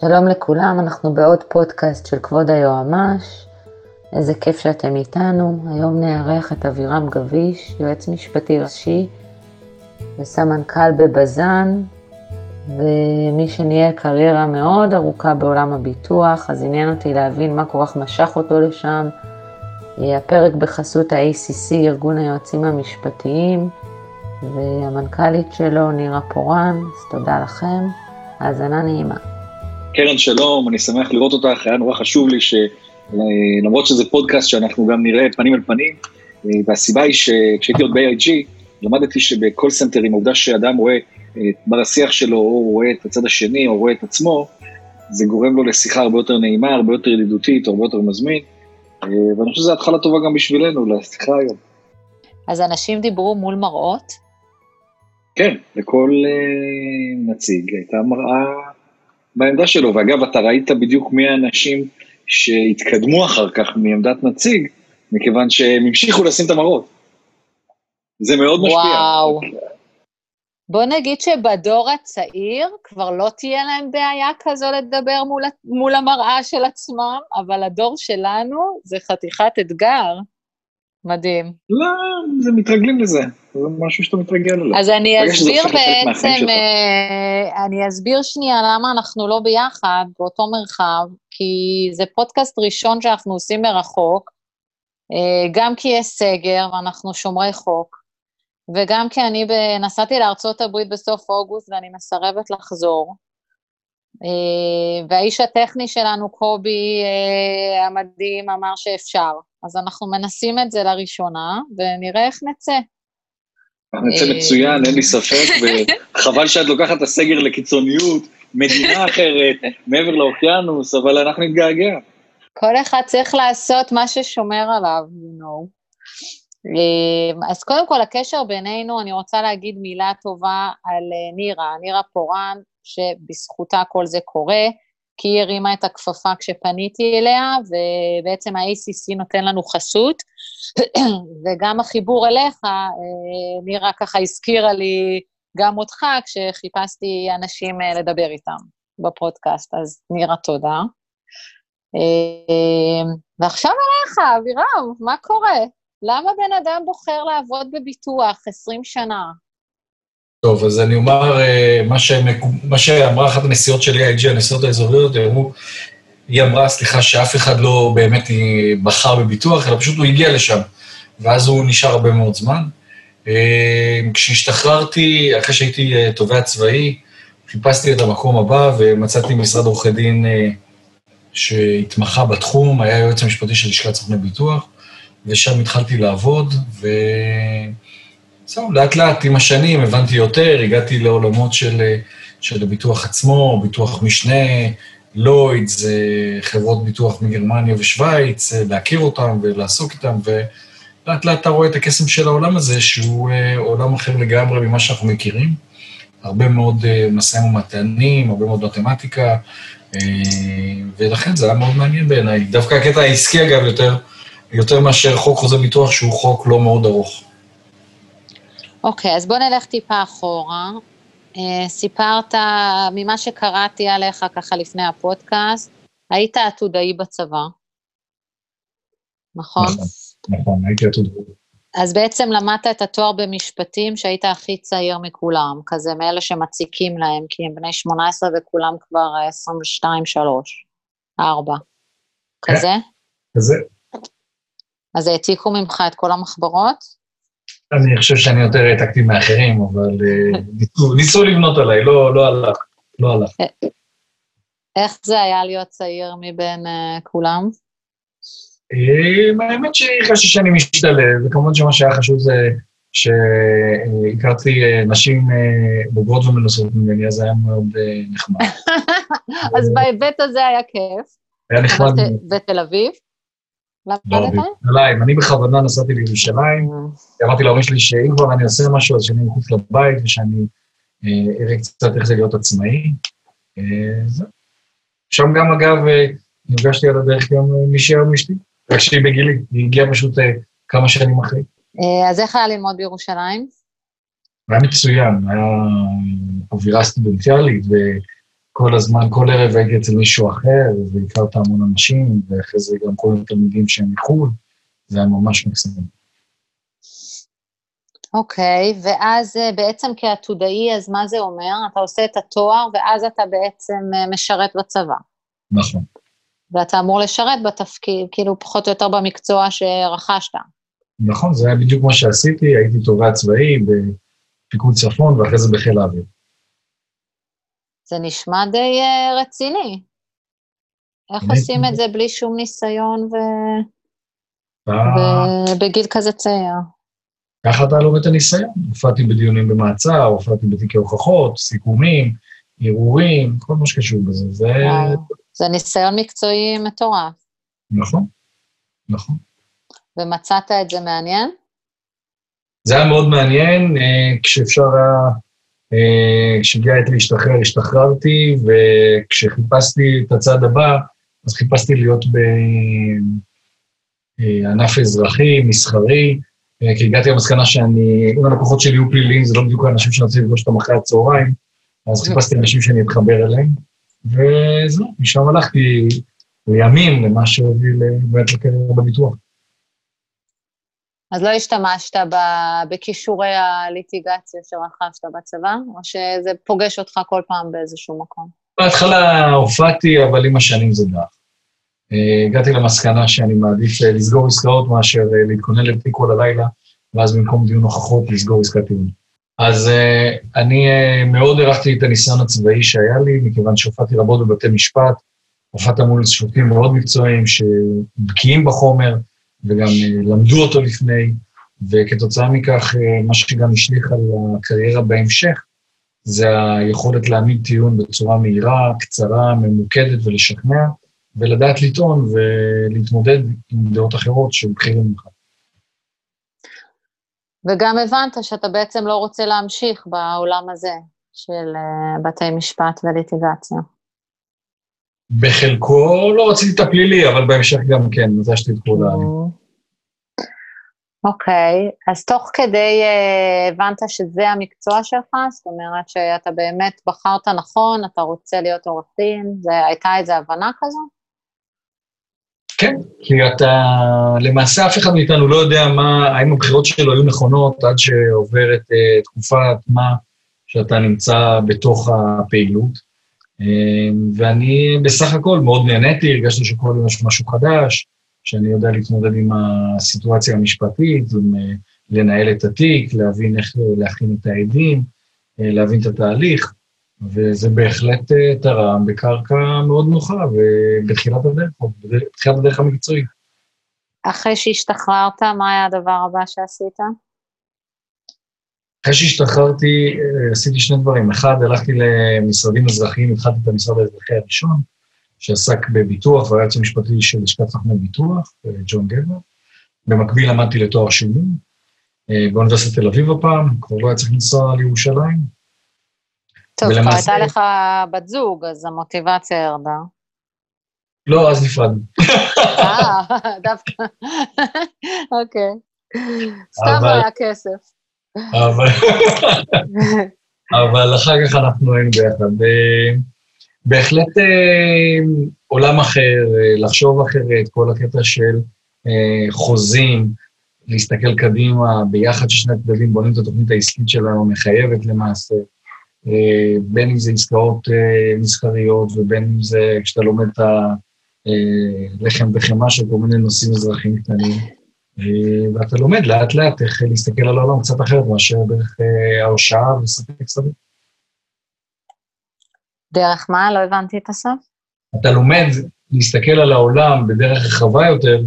שלום לכולם, אנחנו בעוד פודקאסט של כבוד היועמ"ש. איזה כיף שאתם איתנו. היום נארח את אבירם גביש, יועץ משפטי ראשי וסמנכ"ל בבזן, ומי שניהל קריירה מאוד ארוכה בעולם הביטוח, אז עניין אותי להבין מה כל כך משך אותו לשם. הפרק בחסות ה-ACC, ארגון היועצים המשפטיים, והמנכ"לית שלו, נירה פורן, אז תודה לכם. האזנה נעימה. קרן, שלום, אני שמח לראות אותך, היה נורא חשוב לי שלמרות שזה פודקאסט שאנחנו גם נראה פנים אל פנים, והסיבה היא שכשהייתי עוד ב-AIG, למדתי שבכל סנטרים, העובדה שאדם רואה בר השיח שלו, או רואה את הצד השני, או רואה את עצמו, זה גורם לו לשיחה הרבה יותר נעימה, הרבה יותר ידידותית, הרבה יותר מזמין, ואני חושב שזו התחלה טובה גם בשבילנו, לשיחה היום. אז אנשים דיברו מול מראות? כן, לכל נציג הייתה מראה בעמדה שלו, ואגב, אתה ראית בדיוק מי האנשים שהתקדמו אחר כך מעמדת נציג, מכיוון שהם המשיכו לשים את המראות. זה מאוד משפיע. וואו. בוא נגיד שבדור הצעיר כבר לא תהיה להם בעיה כזו לדבר מול, מול המראה של עצמם, אבל הדור שלנו זה חתיכת אתגר. מדהים. לא, זה מתרגלים לזה, זה משהו שאתה מתרגל אליו. אז אני אסביר בעצם, אה, אני אסביר שנייה למה אנחנו לא ביחד באותו מרחב, כי זה פודקאסט ראשון שאנחנו עושים מרחוק, אה, גם כי יש סגר ואנחנו שומרי חוק, וגם כי אני נסעתי לארצות הברית בסוף אוגוסט ואני מסרבת לחזור. אה, והאיש הטכני שלנו, קובי המדהים, אמר שאפשר. אז אנחנו מנסים את זה לראשונה, ונראה איך נצא. נצא מצוין, אין לי ספק, וחבל שאת לוקחת את הסגר לקיצוניות, מדינה אחרת, מעבר לאוקיינוס, אבל אנחנו נתגעגע. כל אחד צריך לעשות מה ששומר עליו, you know. אז קודם כל, הקשר בינינו, אני רוצה להגיד מילה טובה על נירה, נירה פורן, שבזכותה כל זה קורה. כי היא הרימה את הכפפה כשפניתי אליה, ובעצם ה-ACC נותן לנו חסות, וגם החיבור אליך, אה, נירה ככה הזכירה לי גם אותך כשחיפשתי אנשים אה, לדבר איתם בפודקאסט, אז נירה, תודה. אה, ועכשיו אליך, אבירם, מה קורה? למה בן אדם בוחר לעבוד בביטוח 20 שנה? טוב, אז אני אומר, אה, מה. מה שאמרה אחת הנסיעות של AIG, הנסיעות האזוריות, היא אמרה, סליחה, שאף אחד לא באמת בחר בביטוח, אלא פשוט הוא הגיע לשם, ואז הוא נשאר הרבה מאוד זמן. אה, כשהשתחררתי, אחרי שהייתי אה, תובע צבאי, חיפשתי את המקום הבא ומצאתי משרד עורכי דין שהתמחה בתחום, היה יועץ המשפטי של לשכת סוכני ביטוח, ושם התחלתי לעבוד, ו... זהו, לאט לאט עם השנים הבנתי יותר, הגעתי לעולמות של, של הביטוח עצמו, ביטוח משנה, לוידס, חברות ביטוח מגרמניה ושווייץ, להכיר אותם ולעסוק איתם, ולאט לאט אתה רואה את הקסם של העולם הזה, שהוא אה, עולם אחר לגמרי ממה שאנחנו מכירים. הרבה מאוד אה, משאים ומתנים, הרבה מאוד מתמטיקה, אה, ולכן זה היה מאוד מעניין בעיניי. דווקא הקטע העסקי, אגב, יותר, יותר מאשר חוק חוזה ביטוח, שהוא חוק לא מאוד ארוך. אוקיי, okay, אז בוא נלך טיפה אחורה. Uh, סיפרת, ממה שקראתי עליך ככה לפני הפודקאסט, היית עתודאי בצבא, נכון? נכון, נכון, הייתי עתודאי. אז בעצם למדת את התואר במשפטים שהיית הכי צעיר מכולם, כזה מאלה שמציקים להם, כי הם בני 18 וכולם כבר 22, 3, 4. כזה? כזה. אז העתיקו ממך את כל המחברות? אני חושב שאני יותר העתקתי מאחרים, אבל אה, ניסו, לבנות עליי, לא, לא הלך, לא הלך. איך זה היה להיות צעיר מבין uh, כולם? אה, האמת שהרגשתי שאני משתלב, וכמובן שמה שהיה חשוב זה שהכרתי נשים בוגרות ומנוסות ממני, אז היה מאוד נחמד. אז בהיבט הזה היה כיף. היה נחמד. בתל אביב? לא, בירושלים. אני בכוונה נסעתי לירושלים, אה. אמרתי להורים שלי שאם כבר אני עושה משהו, אז שאני מחוץ לבית ושאני אה, אראה קצת איך זה להיות עצמאי. אה, שם גם, אגב, נפגשתי על הדרך גם מישהי היום אשתי, רק שהיא בגילי, היא הגיעה פשוט כמה שנים אחרי. אז איך היה ללמוד בירושלים? היה מצוין, היה אווירה סטודנטיאלית, כל הזמן, כל ערב הייתי אצל מישהו אחר, והכרת המון אנשים, ואחרי זה גם כל התלמידים שהם מחו"ל, זה היה ממש מקסים. אוקיי, okay, ואז אה, בעצם כעתודאי, אז מה זה אומר? אתה עושה את התואר, ואז אתה בעצם אה, משרת בצבא. נכון. ואתה אמור לשרת בתפקיד, כאילו פחות או יותר במקצוע שרכשת. נכון, זה היה בדיוק מה שעשיתי, הייתי תובע צבאי בפיקוד צפון, ואחרי זה בחיל האוויר. זה נשמע די uh, רציני. איך עושים את זה בלי שום ניסיון ו... ובגיל כזה צעיר? ככה אתה לומד את הניסיון. הופעתי בדיונים במעצר, הופעתי בתיקי הוכחות, סיכומים, ערעורים, כל מה שקשור בזה. זה... זה ניסיון מקצועי מטורף. נכון, נכון. ומצאת את זה מעניין? זה היה מאוד מעניין, אה, כשאפשר היה, אה, כשהגיעה עת להשתחרר, השתחררתי, וכשחיפשתי את הצעד הבא, אז חיפשתי להיות בענף אזרחי, מסחרי, אה, כי הגעתי למסקנה שאני, אם הלקוחות שלי יהיו פליליים, זה לא בדיוק האנשים שאני רוצה לפגוש אותם אחרי הצהריים, אז חיפשתי אנשים שאני אתחבר אליהם, וזהו, משם הלכתי לימים למה שהוביל באמת לקריירה בביטוח. אז לא השתמשת בכישורי הליטיגציה שרכשת בצבא, או שזה פוגש אותך כל פעם באיזשהו מקום? בהתחלה הופעתי, אבל עם השנים זה דח. אה, הגעתי למסקנה שאני מעדיף אה, לסגור עסקאות מאשר אה, להתכונן לתיק כל הלילה, ואז במקום דיון הוכחות לסגור עסקת טיעון. אז אני מאוד הערכתי את הניסיון הצבאי שהיה לי, מכיוון שהופעתי רבות בבתי משפט, הופעת מול שופטים מאוד מקצועיים שבקיאים בחומר, וגם למדו אותו לפני, וכתוצאה מכך, מה שגם השליך על הקריירה בהמשך, זה היכולת להעמיד טיעון בצורה מהירה, קצרה, ממוקדת ולשכנע, ולדעת לטעון ולהתמודד עם דעות אחרות של בכירים ממך. וגם הבנת שאתה בעצם לא רוצה להמשיך בעולם הזה של אה, בתי משפט וליטיגציה. בחלקו לא רציתי את הפלילי, אבל בהמשך גם כן, נטשתי את כל ה... אוקיי, אז תוך כדי uh, הבנת שזה המקצוע שלך? זאת אומרת שאתה באמת בחרת נכון, אתה רוצה להיות עורך דין? הייתה איזו הבנה כזו? כן, כי אתה, למעשה אף אחד מאיתנו לא יודע מה, האם הבחירות שלו היו נכונות עד שעוברת uh, תקופת מה שאתה נמצא בתוך הפעילות. Uh, ואני בסך הכל מאוד נהניתי, הרגשתי שכל יום יש משהו חדש, שאני יודע להתמודד עם הסיטואציה המשפטית, עם, uh, לנהל את התיק, להבין איך להכין את העדים, uh, להבין את התהליך. וזה בהחלט אה, תרם בקרקע מאוד נוחה ובתחילת הדרך, בתחילת הדרך המקצועית. אחרי שהשתחררת, מה היה הדבר הבא שעשית? אחרי שהשתחררתי, אה, עשיתי שני דברים. אחד, הלכתי למשרדים אזרחיים, התחלתי את המשרד האזרחי הראשון, שעסק בביטוח, והיועץ המשפטי של לשכת סוכני ביטוח, אה, ג'ון גבר. במקביל למדתי לתואר שני, באוניברסיטת תל אביב הפעם, כבר לא היה צריך לנסוע לירושלים. טוב, כבר הייתה לך בת זוג, אז המוטיבציה ירדה. לא, אז נפרדנו. אה, דווקא. אוקיי. סתם היה כסף. אבל אחר כך אנחנו היינו ביחד. בהחלט אה, עולם אחר, אה, לחשוב אחרת, כל הקטע של אה, חוזים, להסתכל קדימה, ביחד ששני הצדדים בונים את התוכנית העסקית שלנו, מחייבת למעשה. בין אם זה עסקאות מסחריות ובין אם זה כשאתה לומד את הלחם אה, וחמאה של כל מיני נושאים אזרחיים קטנים, ואתה לומד לאט לאט איך להסתכל על העולם קצת אחרת מאשר דרך הרשאה וספק סביר. דרך מה? לא הבנתי את הסוף. אתה לומד להסתכל על העולם בדרך רחבה יותר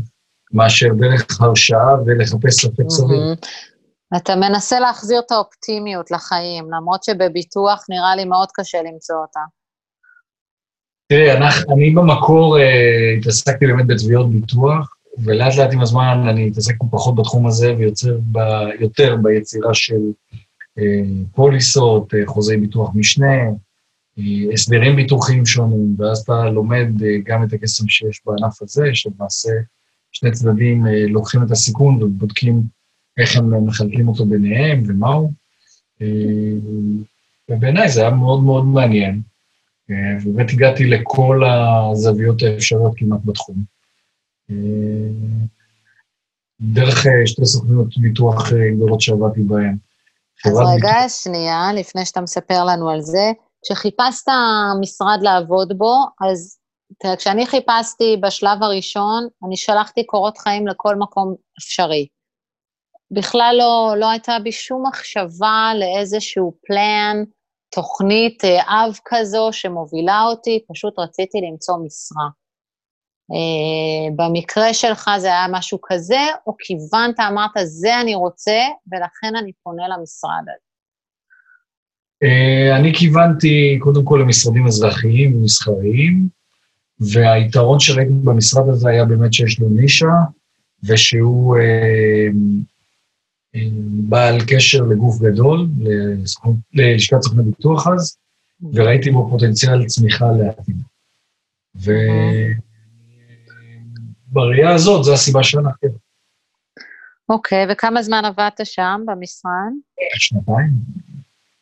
מאשר דרך הרשאה ולחפש ספק סביר. אתה מנסה להחזיר את האופטימיות לחיים, למרות שבביטוח נראה לי מאוד קשה למצוא אותה. תראי, אני במקור אה, התעסקתי באמת בתביעות ביטוח, ולאט לאט עם הזמן אני מתעסק פחות בתחום הזה ויוצר ב, יותר ביצירה של אה, פוליסות, אה, חוזי ביטוח משנה, אה, הסדרים ביטוחיים שונים, ואז אתה לומד אה, גם את הקסם שיש בענף הזה, שלמעשה שני צדדים אה, לוקחים את הסיכון ובודקים איך הם מחלקים אותו ביניהם ומהו. אה, ובעיניי זה היה מאוד מאוד מעניין. אה, ובאמת הגעתי לכל הזוויות האפשריות כמעט בתחום. אה, דרך אה, שתי סוכנויות ביטוח גדולות שעבדתי בהן. אז רגע, ביטוח... שנייה, לפני שאתה מספר לנו על זה, כשחיפשת משרד לעבוד בו, אז תראה, כשאני חיפשתי בשלב הראשון, אני שלחתי קורות חיים לכל מקום אפשרי. בכלל לא, לא הייתה בי שום מחשבה לאיזשהו פלן, תוכנית אה, אב כזו שמובילה אותי, פשוט רציתי למצוא משרה. Uh, במקרה שלך זה היה משהו כזה, או כיוונת, אמרת, זה אני רוצה, ולכן אני פונה למשרד הזה? Uh, אני כיוונתי קודם כל למשרדים אזרחיים ומסחריים, והיתרון שראיתי במשרד הזה היה באמת שיש לו נישה, ושהוא uh, בעל קשר לגוף גדול, ללשכת סוכני ביטוח אז, וראיתי בו פוטנציאל צמיחה לעתיד. ובראייה הזאת, זו הסיבה שהלכתי. אוקיי, וכמה זמן עבדת שם, במשרד? שנתיים.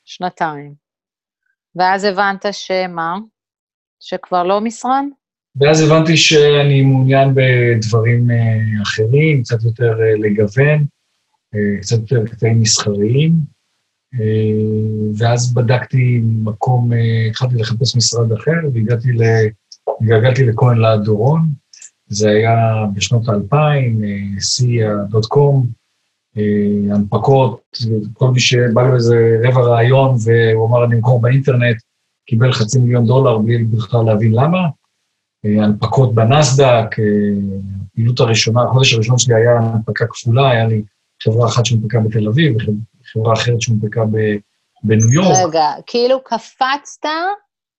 שנתיים. ואז הבנת שמה? שכבר לא משרד? ואז הבנתי שאני מעוניין בדברים אה, אחרים, קצת יותר אה, לגוון. קצת יותר קטעים מסחריים, אה, ואז בדקתי מקום, אה, התחלתי לחפש משרד אחר, והגעתי לכהן להט דורון, זה היה בשנות האלפיים, סי.קום, אה, הנפקות, כל מי שבא לו איזה רבע רעיון והוא אמר אני אמכור באינטרנט, קיבל חצי מיליון דולר בלי בכלל להבין למה. הנפקות בנסדק, הפעילות הראשונה, החודש הראשון שלי היה הנפקה כפולה, היה לי חברה אחת שמונפקה בתל אביב, וחברה אחרת שמונפקה בניו יורק. רגע, כאילו קפצת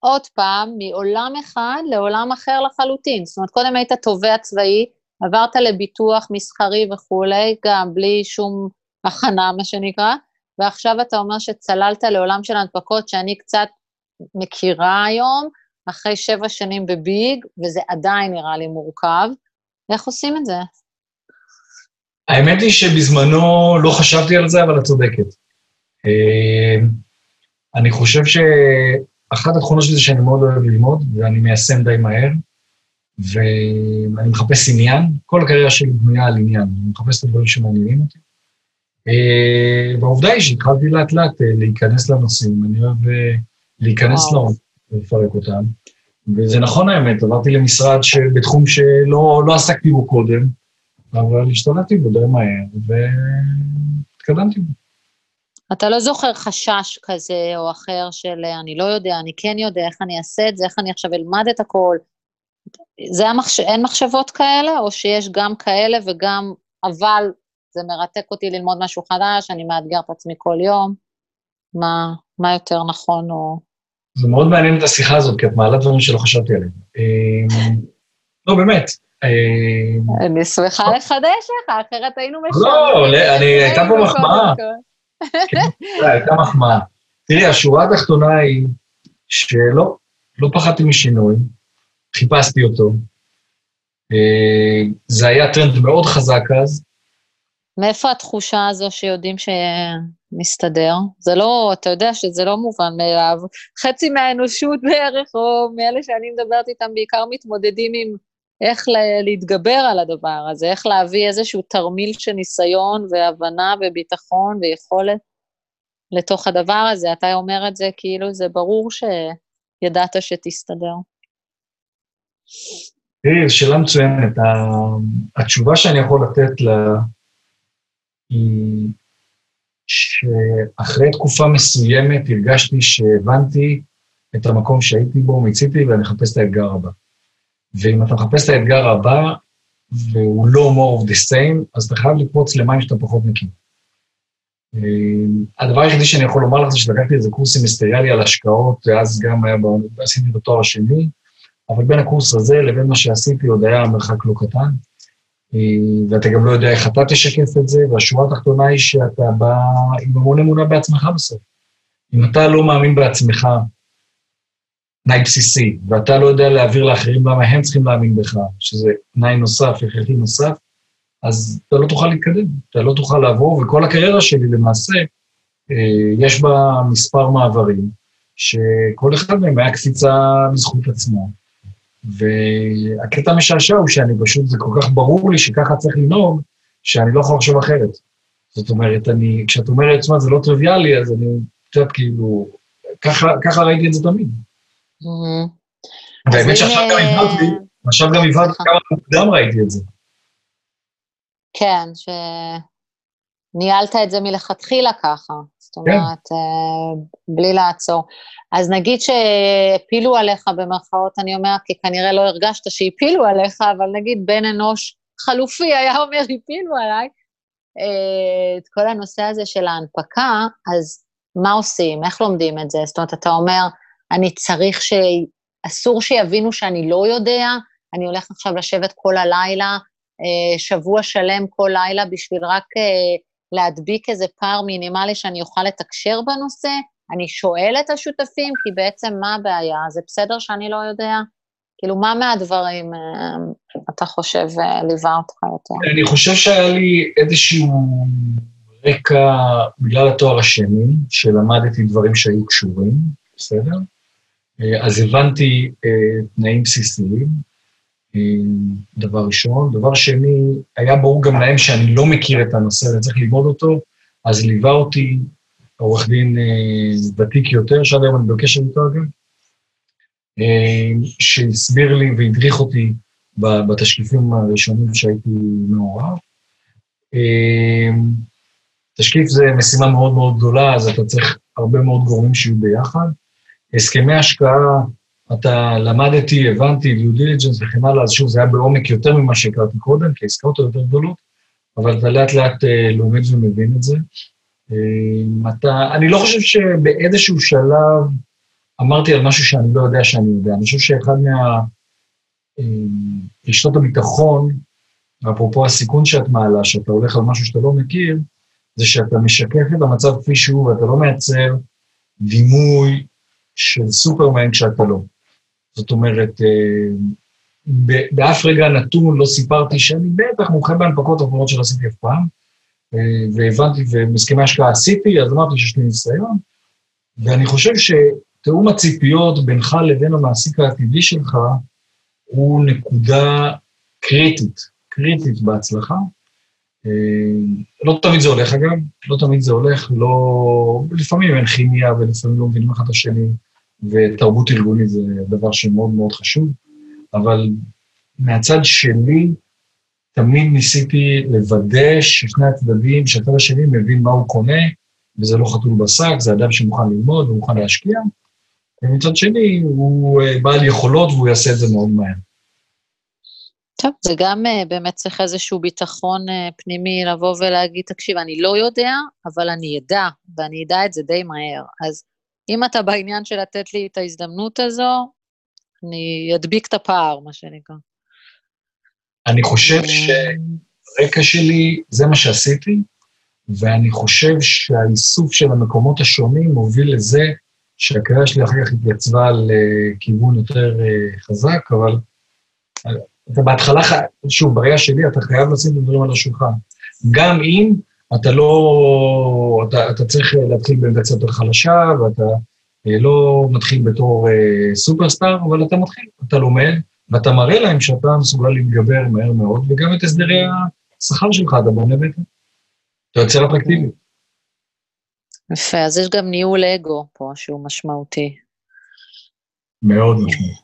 עוד פעם מעולם אחד לעולם אחר לחלוטין. זאת אומרת, קודם היית תובע צבאי, עברת לביטוח מסחרי וכולי, גם בלי שום הכנה, מה שנקרא, ועכשיו אתה אומר שצללת לעולם של הנפקות שאני קצת מכירה היום, אחרי שבע שנים בביג, וזה עדיין נראה לי מורכב. איך עושים את זה? האמת היא שבזמנו לא חשבתי על זה, אבל את צודקת. אה, אני חושב שאחת התכונות שלי זה שאני מאוד אוהב ללמוד, ואני מיישם די מהר, ואני מחפש עניין. כל הקריירה שלי בנויה על עניין, אני מחפש את הדברים שמעניינים אותי. אה, והעובדה היא שהתחלתי לאט לאט אה, להיכנס לנושאים, אני אוהב להיכנס לעומק ולפרק אותם. וזה נכון האמת, עברתי למשרד בתחום שלא לא עסקתי בו קודם, אבל השתלטתי בו די מהר, והתקדמתי בו. אתה לא זוכר חשש כזה או אחר של אני לא יודע, אני כן יודע, איך אני אעשה את זה, איך אני עכשיו אלמד את הכל. זה המחש... אין מחשבות כאלה, או שיש גם כאלה וגם, אבל זה מרתק אותי ללמוד משהו חדש, אני מאתגר את עצמי כל יום. מה, מה יותר נכון או... זה מאוד מעניין את השיחה הזאת, כי את מעלה דברים שלא חשבתי עליהם. אמ, לא, באמת, אה, אני שמחה לחדש לך, אחרת היינו משנים. לא, הייתה פה מחמאה. הייתה מחמאה. תראי, השורה התחתונה היא שלא, לא פחדתי משינוי, חיפשתי אותו. אה, זה היה טרנד מאוד חזק אז. מאיפה התחושה הזו שיודעים שמסתדר? זה לא, אתה יודע שזה לא מובן מאליו. חצי מהאנושות בערך, או מאלה שאני מדברת איתם, בעיקר מתמודדים עם איך להתגבר על הדבר הזה, איך להביא איזשהו תרמיל של ניסיון והבנה וביטחון ויכולת לתוך הדבר הזה. אתה אומר את זה כאילו זה ברור שידעת שתסתדר. תראי, זו שאלה מצוינת. התשובה שאני יכול לתת לה היא שאחרי תקופה מסוימת הרגשתי שהבנתי את המקום שהייתי בו, מיציתי, ואני אחפש את האתגר הבא. ואם אתה מחפש את האתגר הבא, והוא לא more of the same, אז אתה חייב לקפוץ למים שאתה פחות מכיר. אה, הדבר היחידי שאני יכול לומר לך זה שלקחתי איזה קורס סמסטריאלי על השקעות, ואז גם היה, עשיתי את התואר השני, אבל בין הקורס הזה לבין מה שעשיתי עוד היה מרחק לא קטן, אה, ואתה גם לא יודע איך אתה תשקף את זה, והשורה התחתונה היא שאתה בא עם המון אמונה בעצמך בסוף. אם אתה לא מאמין בעצמך, תנאי בסיסי, ואתה לא יודע להעביר לאחרים למה הם צריכים להאמין בך, שזה תנאי נוסף, הכרחי נוסף, אז אתה לא תוכל להתקדם, אתה לא תוכל לעבור, וכל הקריירה שלי למעשה, אה, יש בה מספר מעברים, שכל אחד מהם היה קפיצה בזכות עצמו. והקטע המשעשע הוא שאני פשוט, זה כל כך ברור לי שככה צריך לנהוג, שאני לא יכול לחשוב אחרת. זאת אומרת, אני, כשאת אומרת, תשמע, זה לא טריוויאלי, אז אני, את יודעת, כאילו, ככה, ככה ראיתי את זה תמיד. והאמת שעכשיו גם הבנתי, עכשיו גם הבנתי כמה מוקדם ראיתי את זה. כן, שניהלת את זה מלכתחילה ככה, זאת אומרת, כן. בלי לעצור. אז נגיד שהפילו עליך במרכאות, אני אומרת, כי כנראה לא הרגשת שהפילו עליך, אבל נגיד בן אנוש חלופי היה אומר, הפילו עליי, אה, את כל הנושא הזה של ההנפקה, אז מה עושים? איך לומדים את זה? זאת אומרת, אתה אומר, אני צריך ש... אסור שיבינו שאני לא יודע, אני הולך עכשיו לשבת כל הלילה, אה, שבוע שלם כל לילה, בשביל רק אה, להדביק איזה פער מינימלי שאני אוכל לתקשר בנושא. אני שואל את השותפים, כי בעצם מה הבעיה? זה בסדר שאני לא יודע? כאילו, מה מהדברים אה, אתה חושב ליווה אותך יותר? אני חושב שהיה לי איזשהו רקע, בגלל התואר השני, שלמדתי דברים שהיו קשורים, בסדר? אז הבנתי תנאים בסיסיים, דבר ראשון. דבר שני, היה ברור גם להם שאני לא מכיר את הנושא הזה, צריך ללמוד אותו, אז ליווה אותי עורך דין אה, ותיק יותר, שעד היום אני בקשר איתו אגב, אה, שהסביר לי והדריך אותי בתשקיפים הראשונים שהייתי מעורב. אה, תשקיף זה משימה מאוד מאוד גדולה, אז אתה צריך הרבה מאוד גורמים שיהיו ביחד. הסכמי השקעה אתה למדתי, הבנתי, דיו דיליג'נס וכן הלאה, אז שוב, זה היה בעומק יותר ממה שהכרתי קודם, כי העסקאות היו יותר גדולות, אבל אתה לאט לאט אה, לומד ומבין את זה. אה, אתה, אני לא חושב שבאיזשהו שלב אמרתי על משהו שאני לא יודע שאני יודע. אני חושב שאחד מהרשתות אה, הביטחון, אפרופו הסיכון שאת מעלה, שאתה הולך על משהו שאתה לא מכיר, זה שאתה משקף את המצב כפי שהוא, ואתה לא מייצר דימוי של סופרמן כשאתה לא. זאת אומרת, אה, באף רגע נתון לא סיפרתי שאני בטח מומחה בהנפקות אחרות שלא עשיתי אף פעם, אה, והבנתי, ומסכמי השקעה עשיתי, אז אמרתי שיש לי ניסיון, ואני חושב שתיאום הציפיות בינך לבין המעסיק העתידי שלך הוא נקודה קריטית, קריטית בהצלחה. אה, לא תמיד זה הולך אגב, לא תמיד זה הולך, לא... לפעמים אין כימיה ולפעמים לא מבינים אחד את השני. ותרבות ארגונית זה דבר שמאוד מאוד חשוב, אבל מהצד שלי, תמיד ניסיתי לוודא ששני הצדדים, שהצד השני מבין מה הוא קונה, וזה לא חתול בשק, זה אדם שמוכן ללמוד ומוכן להשקיע, ומצד שני, הוא אה, בעל יכולות והוא יעשה את זה מאוד מהר. טוב, זה גם uh, באמת צריך איזשהו ביטחון uh, פנימי לבוא ולהגיד, תקשיב, אני לא יודע, אבל אני אדע, ואני אדע את זה די מהר. אז אם אתה בעניין של לתת לי את ההזדמנות הזו, אני אדביק את הפער, מה שנקרא. אני חושב אה. שרקע שלי, זה מה שעשיתי, ואני חושב שהאיסוף של המקומות השונים מוביל לזה שהקריאה שלי אחר כך התייצבה לכיוון יותר אה, חזק, אבל אתה בהתחלה, שוב, בראייה שלי, אתה חייב לשים את הדברים על השולחן. גם אם אתה לא, אתה, אתה צריך להתחיל בעמדה קצת יותר חלשה, ואתה אה, לא מתחיל בתור אה, סופרסטאר, אבל אתה מתחיל, אתה לומד, ואתה מראה להם שאתה מסוגל להתגבר מהר מאוד, וגם את הסדרי השכר שלך אתה בונה בהתאם. אתה יוצר אטרקטיבי. יפה, אז יש גם ניהול אגו פה שהוא משמעותי. מאוד משמעותי.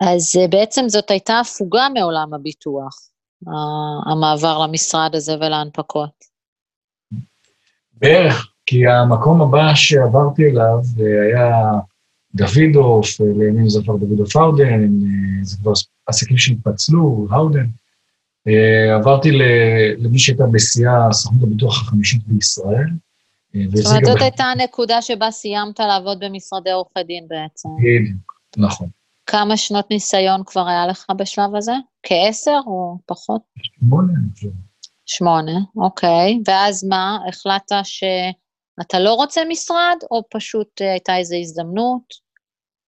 אז אה, בעצם זאת הייתה הפוגה מעולם הביטוח. המעבר למשרד הזה ולהנפקות? בערך, כי המקום הבא שעברתי אליו היה דוידוף, לימים זה כבר דוידוף האודן, זה כבר עסקים שהתפצלו, האודן. עברתי למי שהייתה בשיאה סוכנות הביטוח החמישית בישראל. זאת אומרת, זאת הייתה הנקודה שבה סיימת לעבוד במשרדי עורכי דין בעצם. בדיוק, נכון. כמה שנות ניסיון כבר היה לך בשלב הזה? כעשר או פחות? שמונה. שמונה, אוקיי. ואז מה, החלטת שאתה לא רוצה משרד, או פשוט אה, הייתה איזו הזדמנות?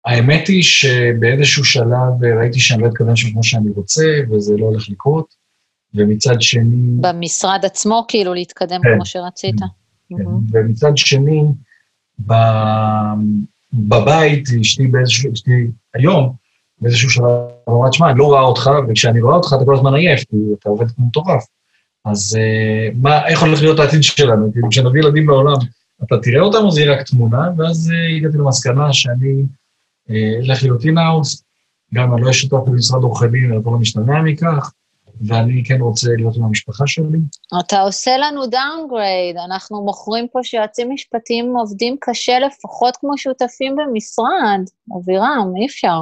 האמת היא שבאיזשהו שלב ראיתי שאני לא אתכוון שם כמו שאני רוצה, וזה לא הולך לקרות, ומצד שני... במשרד עצמו, כאילו, להתקדם כן, כמו שרצית? כן, mm-hmm. ומצד שני, בבית, אשתי באיזשהו, אשתי היום, באיזשהו שלב, אמרה, תשמע, אני לא רואה אותך, וכשאני רואה אותך אתה כל הזמן עייף, כי אתה עובד כמו מטורף. אז uh, מה, איך הולך להיות העתיד שלנו? כאילו, כשנביא ילדים לעולם, אתה תראה אותם או זה יהיה רק תמונה? ואז uh, הגעתי למסקנה שאני אלך uh, להיות אינאוס, גם אני לא אהיה שותף במשרד עורכי דין, אני לא משתמע מכך, ואני כן רוצה להיות עם המשפחה שלי. אתה עושה לנו downgrade, אנחנו מוכרים פה שיועצים משפטיים עובדים קשה לפחות כמו שותפים במשרד. אבירם, אי אפשר.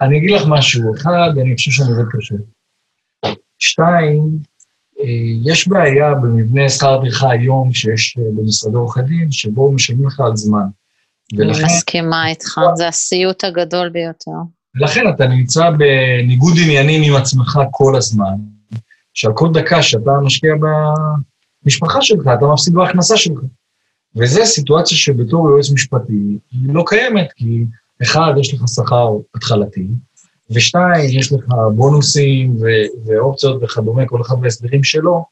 אני אגיד לך משהו, אחד, אני חושב שאני עובד קשה. שתיים, אה, יש בעיה במבנה שכר טרחה היום שיש אה, במשרדי עורכי דין, שבו משלמים לך על זמן. ולכן... אני מסכימה איתך, זה הסיוט הגדול ביותר. ולכן אתה נמצא בניגוד עניינים עם עצמך כל הזמן, שעל כל דקה שאתה משקיע במשפחה שלך, אתה מפסיד בהכנסה שלך. וזו סיטואציה שבתור יועץ משפטי היא לא קיימת, כי אחד, יש לך שכר התחלתי, ושתיים, יש לך בונוסים ו- ואופציות וכדומה, כל אחד בהסדרים שלו,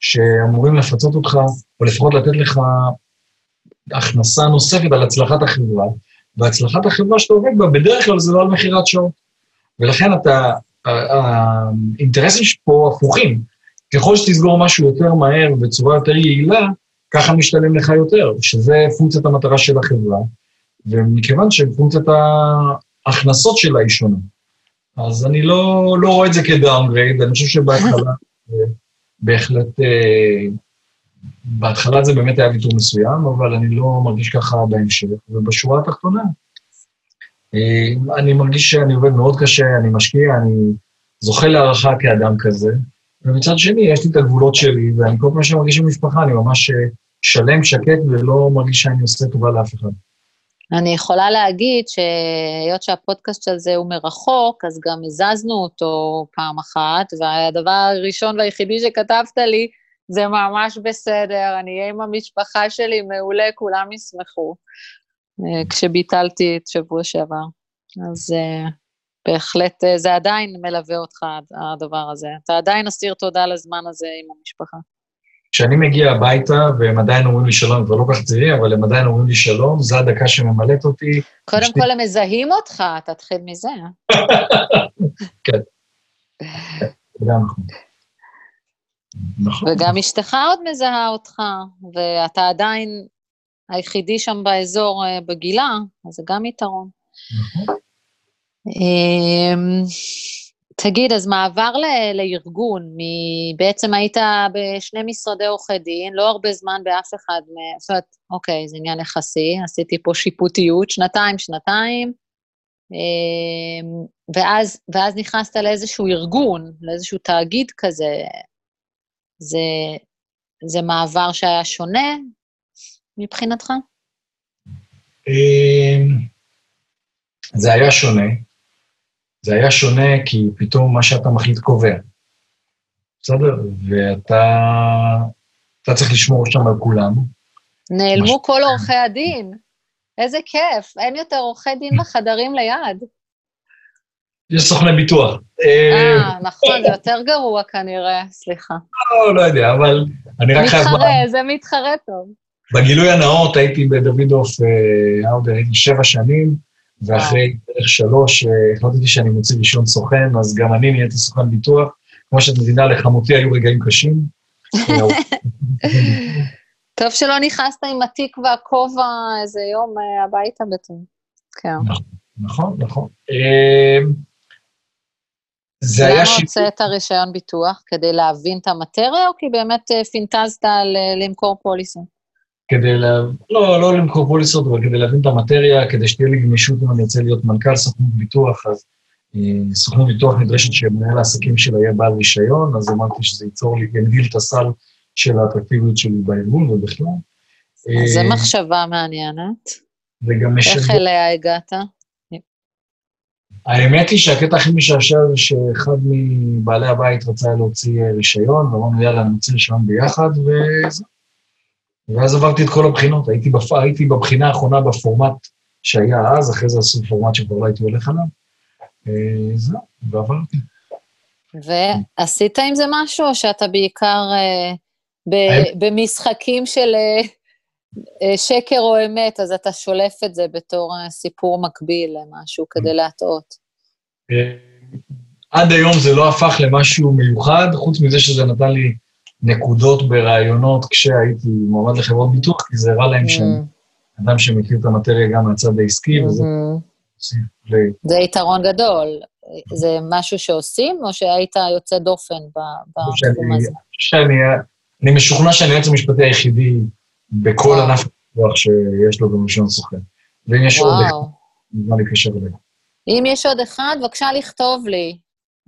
שאמורים לפצות אותך, או לפחות לתת לך הכנסה נוספת על הצלחת החברה, והצלחת החברה שאתה עובד בה, בדרך כלל זה לא על מכירת שעות. ולכן אתה, האינטרסים פה הפוכים. ככל שתסגור משהו יותר מהר ובצורה יותר יעילה, ככה משתלם לך יותר, שזה פונקציית המטרה של החברה, ומכיוון שפונקציית ההכנסות שלה היא שונה. אז אני לא, לא רואה את זה כדאונגרייד, אני חושב שבהתחלה בהחלט, אה, בהתחלה זה באמת היה ויתור מסוים, אבל אני לא מרגיש ככה בהמשך. ובשורה התחתונה, אה, אני מרגיש שאני עובד מאוד קשה, אני משקיע, אני זוכה להערכה כאדם כזה, ומצד שני, יש לי את הגבולות שלי, ואני כל פעם שאני מרגיש במשפחה, אני ממש אה, שלם, שקט, ולא מרגיש שאני עושה טובה לאף אחד. אני יכולה להגיד שהיות שהפודקאסט הזה הוא מרחוק, אז גם הזזנו אותו פעם אחת, והדבר הראשון והיחידי שכתבת לי, זה ממש בסדר, אני אהיה עם המשפחה שלי, מעולה, כולם ישמחו, אה, כשביטלתי את שבוע שעבר. אז uh, בהחלט uh, זה עדיין מלווה אותך, הדבר הזה. אתה עדיין אסיר תודה לזמן הזה עם המשפחה. כשאני מגיע הביתה, והם עדיין אומרים לי שלום, כבר לא כך צעירים, אבל הם עדיין אומרים לי שלום, זו הדקה שממלאת אותי. קודם כל הם מזהים אותך, תתחיל מזה. כן. נכון. וגם אשתך עוד מזהה אותך, ואתה עדיין היחידי שם באזור אה, בגילה, אז זה גם יתרון. נכון. אמ, תגיד, אז מעבר ל- לארגון, מ- בעצם היית בשני משרדי עורכי דין, לא הרבה זמן באף אחד מ... זאת אומרת, אוקיי, זה עניין יחסי, עשיתי פה שיפוטיות, שנתיים, שנתיים, אמ, ואז, ואז נכנסת לאיזשהו ארגון, לאיזשהו תאגיד כזה. זה, זה מעבר שהיה שונה מבחינתך? אמ, זה היה שונה. זה היה שונה כי פתאום מה שאתה מחליט קובע. בסדר? ואתה אתה צריך לשמור שם על כולם. נעלמו. כל עורכי הדין. איזה כיף, אין יותר עורכי דין בחדרים ליד. יש סוכני ביטוח. אה, נכון, זה יותר גרוע כנראה, סליחה. לא, לא יודע, אבל אני רק חייב... מתחרה, זה מתחרה טוב. בגילוי הנאות הייתי בדוידוף, אה, הייתי שבע שנים, ואחרי בערך שלוש, אה, החלטתי שאני מוציא ראשון סוכן, אז גם אני נהייתי סוכן ביטוח. כמו שאת מבינה, לחמותי היו רגעים קשים. טוב שלא נכנסת עם התיק והכובע איזה יום אה, הביתה בעצם. כן. נכון, נכון. זה היה שיפוט... למה הוצאת רישיון ביטוח? כדי להבין את המטריה, או כי באמת אה, פינטזת למכור פוליסים? כדי ל... לא, לא למכור פוליסות, אבל כדי להבין את המטריה, כדי שתהיה לי גמישות אם אני רוצה להיות מנכ"ל סוכנות ביטוח, אז אה, סוכנות ביטוח נדרשת שמנהל העסקים שלה יהיה בעל רישיון, אז אמרתי שזה ייצור לי, יגדיל את הסל של האטרקטיביות שלי בארגון ובכלל. זו אה, מחשבה מעניינת. וגם משנה... איך אליה הגעת? האמת היא שהקטע הכי משעשע זה שאחד מבעלי הבית רצה להוציא רישיון, ואמרנו, יאללה, נוציא רישיון ביחד, וזהו. ואז עברתי את כל הבחינות, הייתי, בפ... הייתי בבחינה האחרונה בפורמט שהיה אז, אחרי זה עשו פורמט שכבר לא הייתי הולך עליו. אה, זהו, ועברתי. ועשית עם זה משהו, או שאתה בעיקר אה, ב... במשחקים של אה, אה, שקר או אמת, אז אתה שולף את זה בתור אה, סיפור מקביל למשהו כדי להטעות. עד היום זה לא הפך למשהו מיוחד, חוץ מזה שזה נתן לי נקודות ברעיונות כשהייתי מועמד לחברות ביטוח, כי זה הראה להם שאני אדם שמכיר את המטריה גם מהצד העסקי, וזה... זה יתרון גדול. זה משהו שעושים, או שהיית יוצא דופן בתחום הזה? אני משוכנע שאני היועץ המשפטי היחידי בכל ענף הפיתוח שיש לו גם רישיון סוכן. ואם יש עוד אחד, נזמן להתקשר אליי. אם יש עוד אחד, בבקשה לכתוב לי.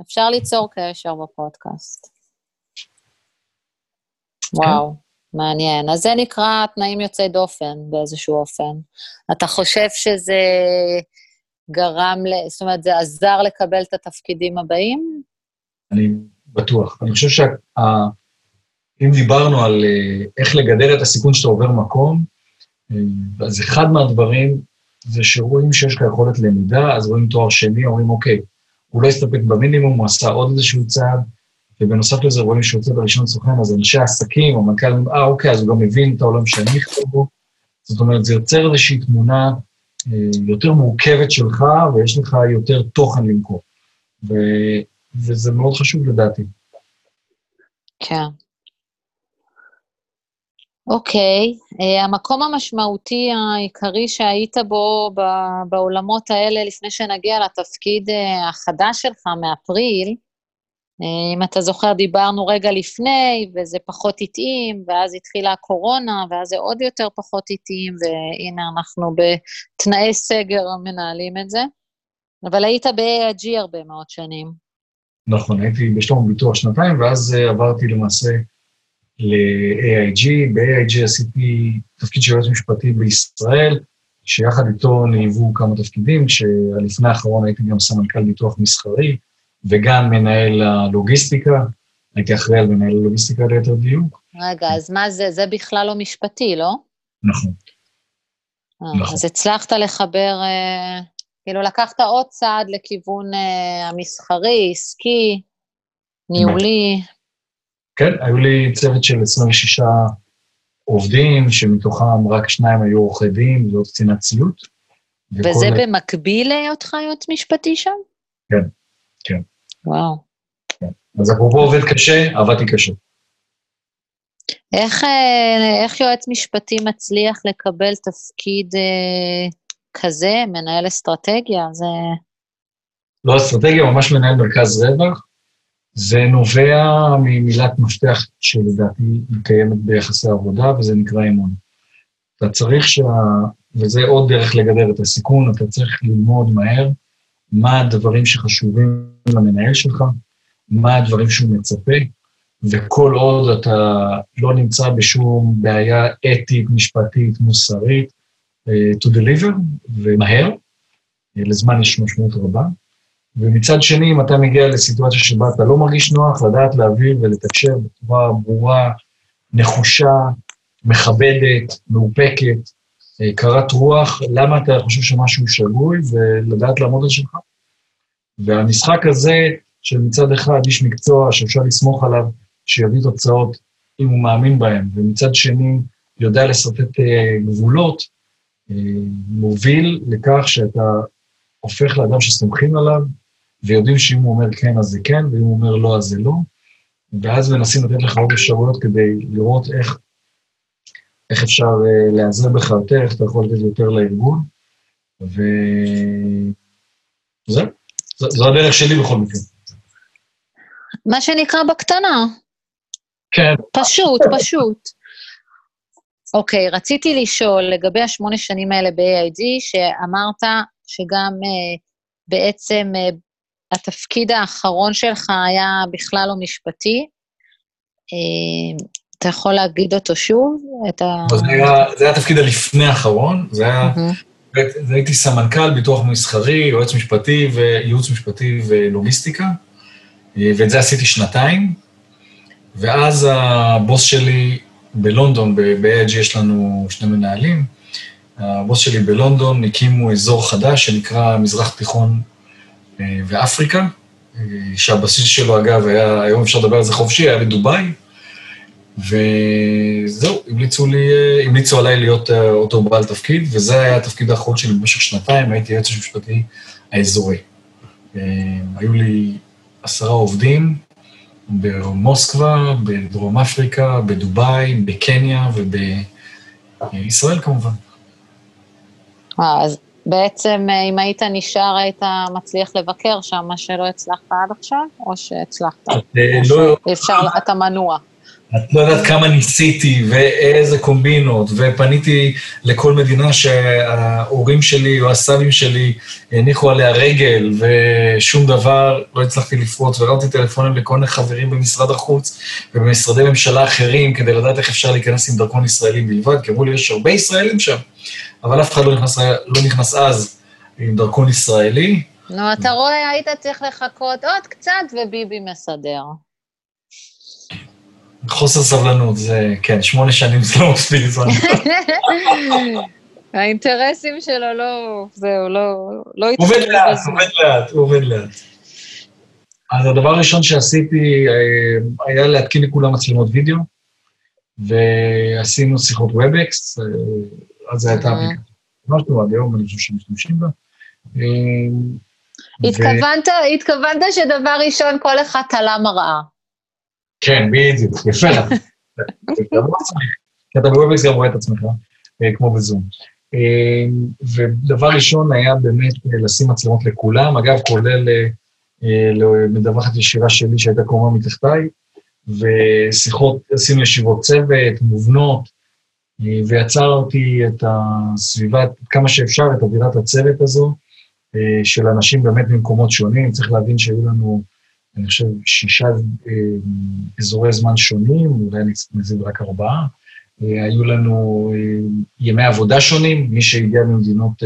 אפשר ליצור קשר בפודקאסט. וואו, מעניין. אז זה נקרא תנאים יוצאי דופן באיזשהו אופן. אתה חושב שזה גרם, ל... זאת אומרת, זה עזר לקבל את התפקידים הבאים? אני בטוח. אני חושב שאם שה... דיברנו על אה, איך לגדר את הסיכון שאתה עובר מקום, אה, אז אחד מהדברים זה שרואים שיש לך יכולת למידה, אז רואים תואר שני, אומרים, אוקיי, הוא לא הסתפק במינימום, הוא עשה עוד איזשהו צעד, ובנוסף לזה רואים שהוא יוצא בראשון סוכן, אז אנשי העסקים, מנכ"ל, אה, אוקיי, אז הוא גם מבין את העולם שאני חושב בו. זאת אומרת, זה יוצר איזושהי תמונה אה, יותר מורכבת שלך, ויש לך יותר תוכן למכור. ו... וזה מאוד חשוב לדעתי. כן. אוקיי, uh, המקום המשמעותי העיקרי שהיית בו בעולמות האלה לפני שנגיע לתפקיד uh, החדש שלך מאפריל, uh, אם אתה זוכר, דיברנו רגע לפני, וזה פחות התאים, ואז התחילה הקורונה, ואז זה עוד יותר פחות התאים, והנה אנחנו בתנאי סגר מנהלים את זה. אבל היית ב-AIG הרבה מאוד שנים. נכון, הייתי בשלום ביטוח שנתיים, ואז עברתי למעשה ל-AIG. ב-AIG עשיתי תפקיד של יועץ משפטי בישראל, שיחד איתו נהיבו כמה תפקידים, שלפני האחרון הייתי גם סמנכ"ל ביטוח מסחרי, וגם מנהל הלוגיסטיקה. הייתי אחראי על מנהל הלוגיסטיקה ליתר דיוק. רגע, אז מה זה? זה בכלל לא משפטי, לא? נכון. אה, נכון. אז הצלחת לחבר, אה, כאילו לקחת עוד צעד לכיוון אה, המסחרי, עסקי, ניהולי. כן, היו לי צוות של 26 עובדים, שמתוכם רק שניים היו עורכי דין ועוד קצינת ציות. וזה וכל... במקביל להיותך יועץ משפטי שם? כן, כן. וואו. כן. אז אפרופו עובד קשה, עבדתי קשה. איך, אה, איך יועץ משפטי מצליח לקבל תפקיד אה, כזה, מנהל אסטרטגיה? זה... לא אסטרטגיה, ממש מנהל מרכז רווח. זה נובע ממילת מפתח שלדעתי קיימת ביחסי עבודה, וזה נקרא אמון. אתה צריך שה... וזה עוד דרך לגדר את הסיכון, אתה צריך ללמוד מהר מה הדברים שחשובים למנהל שלך, מה הדברים שהוא מצפה, וכל עוד אתה לא נמצא בשום בעיה אתית, משפטית, מוסרית, uh, to deliver, ומהר, לזמן יש משמעות רבה. ומצד שני, אם אתה מגיע לסיטואציה שבה אתה לא מרגיש נוח, לדעת להעביר ולתקשר בצורה ברורה, נחושה, מכבדת, מאופקת, אה, קרת רוח, למה אתה חושב שמשהו שגוי, ולדעת לעמוד על שלך. והמשחק הזה, של מצד אחד איש מקצוע שאפשר לסמוך עליו, שיביא תוצאות אם הוא מאמין בהם, ומצד שני יודע לשרטט אה, גבולות, אה, מוביל לכך שאתה הופך לאדם שסומכים עליו, ויודעים שאם הוא אומר כן, אז זה כן, ואם הוא אומר לא, אז זה לא. ואז מנסים לתת לך עוד אפשרויות כדי לראות איך, איך אפשר uh, להיעזר בך יותר, איך אתה יכול לתת יותר לארגון. וזהו, זו הדרך שלי בכל מקרה. מה שנקרא בקטנה. כן. פשוט, פשוט. אוקיי, okay, רציתי לשאול לגבי השמונה שנים האלה ב-AID, שאמרת שגם uh, בעצם uh, התפקיד האחרון שלך היה בכלל לא משפטי. אה, אתה יכול להגיד אותו שוב? את ה... זה היה, זה היה התפקיד הלפני האחרון, זה היה... Mm-hmm. הייתי סמנכ"ל ביטוח מסחרי, יועץ משפטי וייעוץ משפטי ולוגיסטיקה, אה, ואת זה עשיתי שנתיים. ואז הבוס שלי בלונדון, ב-AIG יש לנו שני מנהלים, הבוס שלי בלונדון הקימו אזור חדש שנקרא מזרח תיכון ואפריקה, אה, שהבסיס שלו, אגב, היה, היום אפשר לדבר על זה חופשי, היה בדובאי, וזהו, המליצו, לי, אה, המליצו עליי להיות אה, אותו בעל תפקיד, וזה היה התפקיד האחרון שלי במשך שנתיים, הייתי יועץ המשפטי האזורי. אה, היו לי עשרה עובדים במוסקבה, בדרום אפריקה, בדובאי, בקניה ובישראל כמובן. אז בעצם אם היית נשאר, היית מצליח לבקר שם, מה שלא הצלחת עד עכשיו, או שהצלחת? לא... אפשר, אתה מנוע. את לא יודעת כמה ניסיתי ואיזה קומבינות, ופניתי לכל מדינה שההורים שלי או הסבים שלי הניחו עליה רגל, ושום דבר לא הצלחתי לפרוץ, והרמתי טלפונים לכל מיני חברים במשרד החוץ ובמשרדי ממשלה אחרים, כדי לדעת איך אפשר להיכנס עם דרכון ישראלי בלבד, כי אמרו לי, יש הרבה ישראלים שם, אבל אף אחד לא נכנס, לא נכנס אז עם דרכון ישראלי. נו, אתה רואה, היית צריך לחכות עוד קצת וביבי מסדר. חוסר סבלנות, זה, כן, שמונה שנים זה לא מספיק זמן. האינטרסים שלו לא, זהו, לא, לא התחילו. עובד לאט, עובד לאט, עובד לאט. אז הדבר הראשון שעשיתי אה, היה להתקין לכולם מצלמות וידאו, ועשינו שיחות Webex, אה, אז זו הייתה אפליקציה. עד היום אני חושב שמשתמשים בה. אה, התכוונת שדבר ראשון כל אחד תלה מראה. כן, בדיוק, יפה לך. כי אתה ב Webex גם רואה את עצמך, אה, כמו בזום. אה, ודבר ראשון היה באמת לשים מצלמות לכולם, אגב, כולל למדווחת ישירה שלי שהייתה קומה מתחתיי, ושיחות, עשינו ישיבות צוות, מובנות, ויצרתי את הסביבה, כמה שאפשר, את אווירת הצוות הזו, של אנשים באמת ממקומות שונים. צריך להבין שהיו לנו אני חושב, שישה אה, אזורי זמן שונים, אולי אני מזיד רק ארבעה. אה, היו לנו אה, ימי עבודה שונים, מי שהגיע ממדינות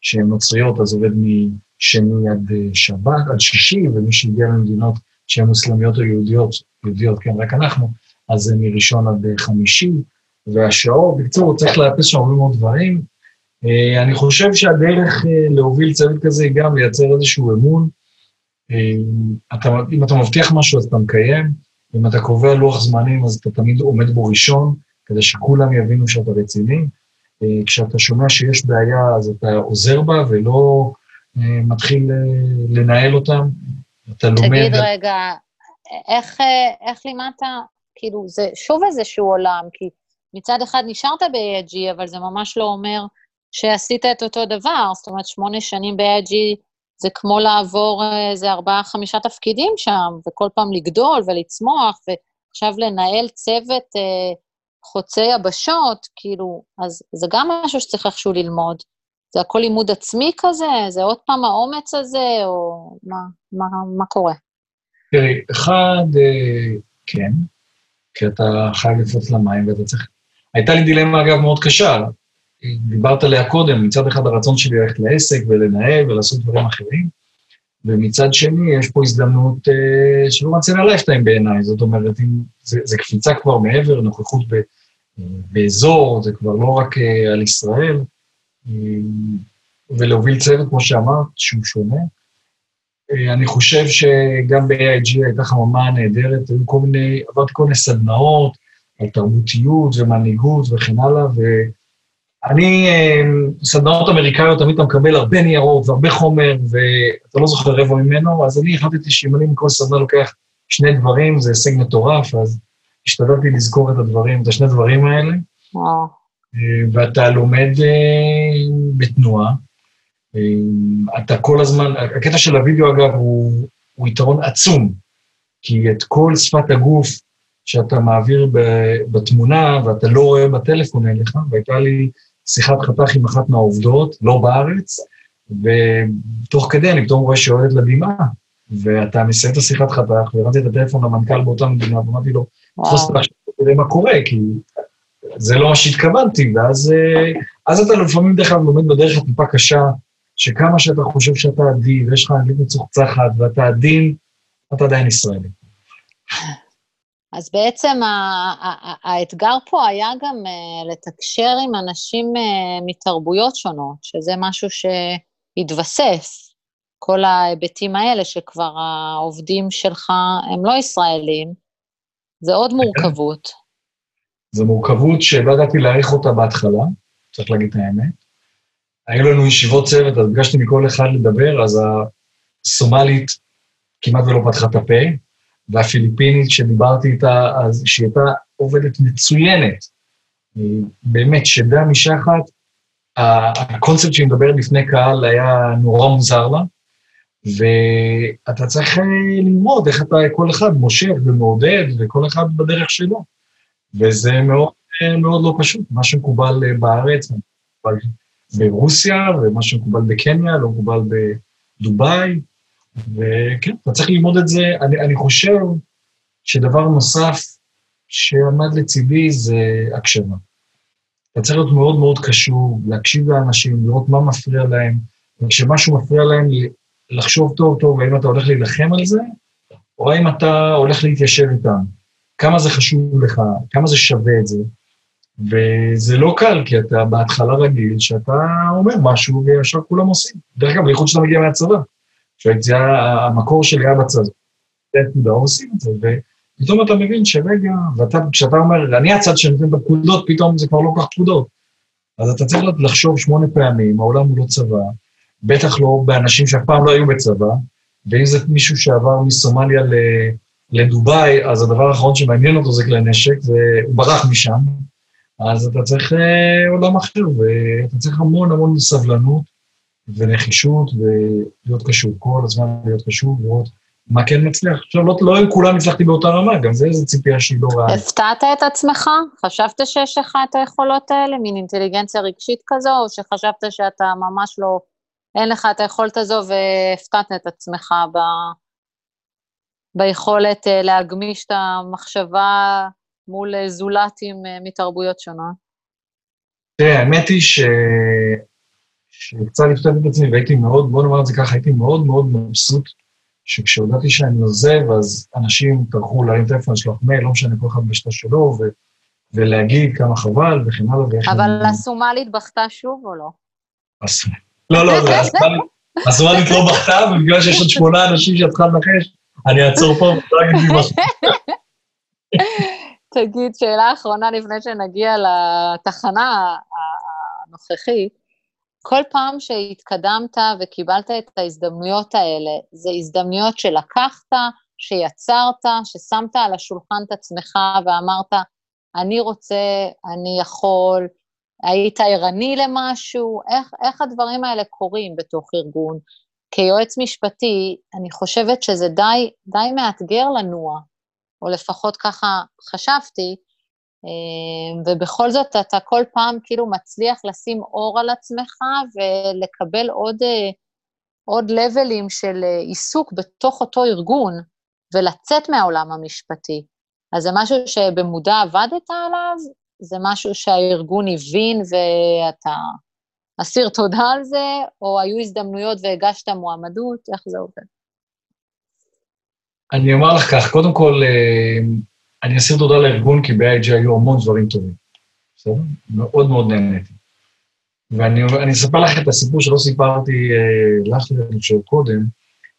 שהן נוצריות, אז עובד משני עד שבת, עד שישי, ומי שהגיע ממדינות שהן מוסלמיות או יהודיות, יהודיות, כן, רק אנחנו, אז זה מראשון עד חמישי, והשעות, בקיצור, צריך לאפס שם הרבה מאוד דברים. אני חושב שהדרך להוביל צוות כזה היא גם לייצר איזשהו אמון, אתה, אם אתה מבטיח משהו אז אתה מקיים, אם אתה קובע לוח זמנים אז אתה תמיד עומד בו ראשון, כדי שכולם יבינו שאתה רציני. אה, כשאתה שומע שיש בעיה אז אתה עוזר בה ולא אה, מתחיל אה, לנהל אותם, אתה לומד... תגיד רגע, איך, איך לימדת, כאילו זה שוב איזשהו עולם, כי מצד אחד נשארת ב-AIG, אבל זה ממש לא אומר שעשית את אותו דבר, זאת אומרת, שמונה שנים ב-AIG זה כמו לעבור איזה ארבעה-חמישה תפקידים שם, וכל פעם לגדול ולצמוח, ועכשיו לנהל צוות אה, חוצה יבשות, כאילו, אז זה גם משהו שצריך איכשהו ללמוד. זה הכל לימוד עצמי כזה? זה עוד פעם האומץ הזה, או מה, מה, מה קורה? תראי, אחד, אה, כן, כי אתה חייב לפרוץ למים ואתה צריך... הייתה לי דילמה, אגב, מאוד קשה. דיברת עליה קודם, מצד אחד הרצון שלי ללכת לעסק ולנהל ולעשות דברים אחרים, ומצד שני יש פה הזדמנות אה, של once in a lifetime בעיניי, זאת אומרת, אם זה, זה קפיצה כבר מעבר, נוכחות ב, באזור, זה כבר לא רק אה, על ישראל, אה, ולהוביל צוות, כמו שאמרת, שהוא שונה. אה, אני חושב שגם ב-AIG הייתה חממה נהדרת, היו כל מיני, עברתי כל מיני סדנאות על תרבותיות ומנהיגות וכן הלאה, ו... אני, אמ, סדנאות אמריקאיות, תמיד אתה מקבל הרבה ניירות והרבה חומר, ואתה לא זוכר רבע ממנו, אז אני החלטתי שאם אני מכל סדנה לוקח שני דברים, זה הישג מטורף, אז השתדלתי לזכור את הדברים, את השני דברים האלה. וואו. אה, ואתה לומד אה, בתנועה. אתה כל הזמן, הקטע של הוידאו, אגב, הוא, הוא יתרון עצום, כי את כל שפת הגוף שאתה מעביר בתמונה ואתה לא רואה בטלפון אליך, והייתה לי שיחת חתך עם אחת מהעובדות, לא בארץ, ותוך כדי אני פתאום רואה שיורדת לבימה, ואתה מסיים את השיחת חתך, והרמתי את הטלפון למנכ"ל באותה מדינה, ואמרתי לו, תפוס את עכשיו תראה מה קורה, כי זה לא מה שהתכוונתי, ואז אה, אז אתה לפעמים דרך אגב לומד בדרך טיפה קשה, שכמה שאתה חושב שאתה עדין, ויש לך אנגלית מצוחצחת, ואתה עדין, אתה עדיין ישראלי. אז בעצם האתגר פה היה גם אה, לתקשר עם אנשים אה, מתרבויות שונות, שזה משהו שהתווסף, כל ההיבטים האלה שכבר העובדים שלך הם לא ישראלים, זה עוד מורכבות. זו מורכבות שלא ידעתי להעריך אותה בהתחלה, צריך להגיד את האמת. היו לנו ישיבות צוות, אז ביקשתי מכל אחד לדבר, אז הסומלית כמעט ולא פתחה את הפה, והפיליפינית שדיברתי איתה, אז שהיא הייתה עובדת מצוינת, באמת, שדה משחת, הקונספט שהיא מדברת לפני קהל היה נורא מוזר לה, ואתה צריך אה, ללמוד איך אתה, כל אחד מושך ומעודד, וכל אחד בדרך שלו. וזה מאוד, אה, מאוד לא פשוט, מה שמקובל אה, בארץ, מקובל ברוסיה, ומה שמקובל בקניה, לא מקובל בדובאי, וכן, אתה צריך ללמוד את זה. אני, אני חושב שדבר נוסף שעמד לצידי זה הקשבה. אתה צריך להיות מאוד מאוד קשור, להקשיב לאנשים, לראות מה מפריע להם, וכשמשהו מפריע להם, לחשוב טוב טוב האם אתה הולך להילחם על זה, או האם אתה הולך להתיישב איתם. כמה זה חשוב לך, כמה זה שווה את זה. וזה לא קל, כי אתה בהתחלה רגיל שאתה אומר משהו וישר כולם עושים. דרך אגב, בייחוד שאתה מגיע מהצבא. שהיציאה, המקור היה בצבא. לא עושים את זה, ופתאום אתה מבין שרגע, ואתה, כשאתה אומר, אני הצד שנותן את הפקודות, פתאום זה כבר לא כך פקודות. אז אתה צריך לחשוב שמונה פעמים, העולם הוא לא צבא, בטח לא באנשים שאף פעם לא היו בצבא, ואם זה מישהו שעבר מסומליה לדובאי, אז הדבר האחרון שמעניין אותו זה כלי נשק, והוא ברח משם, אז אתה צריך אה, עולם אחר, ואתה צריך המון המון סבלנות ונחישות, ולהיות קשור, כל הזמן להיות קשור, לראות מה כן מצליח. עכשיו, לא, לא עם כולם הצלחתי באותה רמה, גם זה איזו ציפייה שהיא לא רעה. הפתעת את עצמך? חשבת שיש לך את היכולות האלה, מין אינטליגנציה רגשית כזו, או שחשבת שאתה ממש לא, אין לך את היכולת הזו והפתעת את עצמך ב... ביכולת אה, להגמיש את המחשבה מול אה, זולתים אה, מתרבויות שונות? תראה, האמת היא ש... שקצת הפתעתי את עצמי והייתי מאוד, בוא נאמר את זה ככה, הייתי מאוד מאוד מבסוט שכשהודעתי שאני עוזב, אז אנשים טרחו להרים טלפון, לשלוח מייל, לא משנה, כל אחד בשיטה שלו, ו... ולהגיד כמה חבל וכן הלאה ואיך... אבל. הסומלית בכתה שוב או לא? לא, לא, הסומלית לא בכתה, ובגלל שיש עוד שמונה אנשים שאת צריכה לנחש, אני אעצור פה ולא אגיד לי משהו. תגיד, שאלה אחרונה לפני שנגיע לתחנה הנוכחית. כל פעם שהתקדמת וקיבלת את ההזדמנויות האלה, זה הזדמנויות שלקחת, שיצרת, ששמת על השולחן את עצמך ואמרת, אני רוצה, אני יכול, היית ערני למשהו, איך, איך הדברים האלה קורים בתוך ארגון? כיועץ משפטי, אני חושבת שזה די, די מאתגר לנוע, או לפחות ככה חשבתי, ובכל זאת אתה כל פעם כאילו מצליח לשים אור על עצמך ולקבל עוד, אה, עוד לבלים של אה, עיסוק בתוך אותו ארגון ולצאת מהעולם המשפטי. אז זה משהו שבמודע עבדת עליו? זה משהו שהארגון הבין ואתה אסיר תודה על זה, או היו הזדמנויות והגשת מועמדות? איך זה עובד? אני אומר לך כך, קודם כל, אה, אני אסיר תודה לארגון, כי ב-IG היו המון דברים טובים. בסדר? מאוד מאוד נהניתי. ואני אספר לך את הסיפור שלא סיפרתי אה, לך, אני חושב, קודם,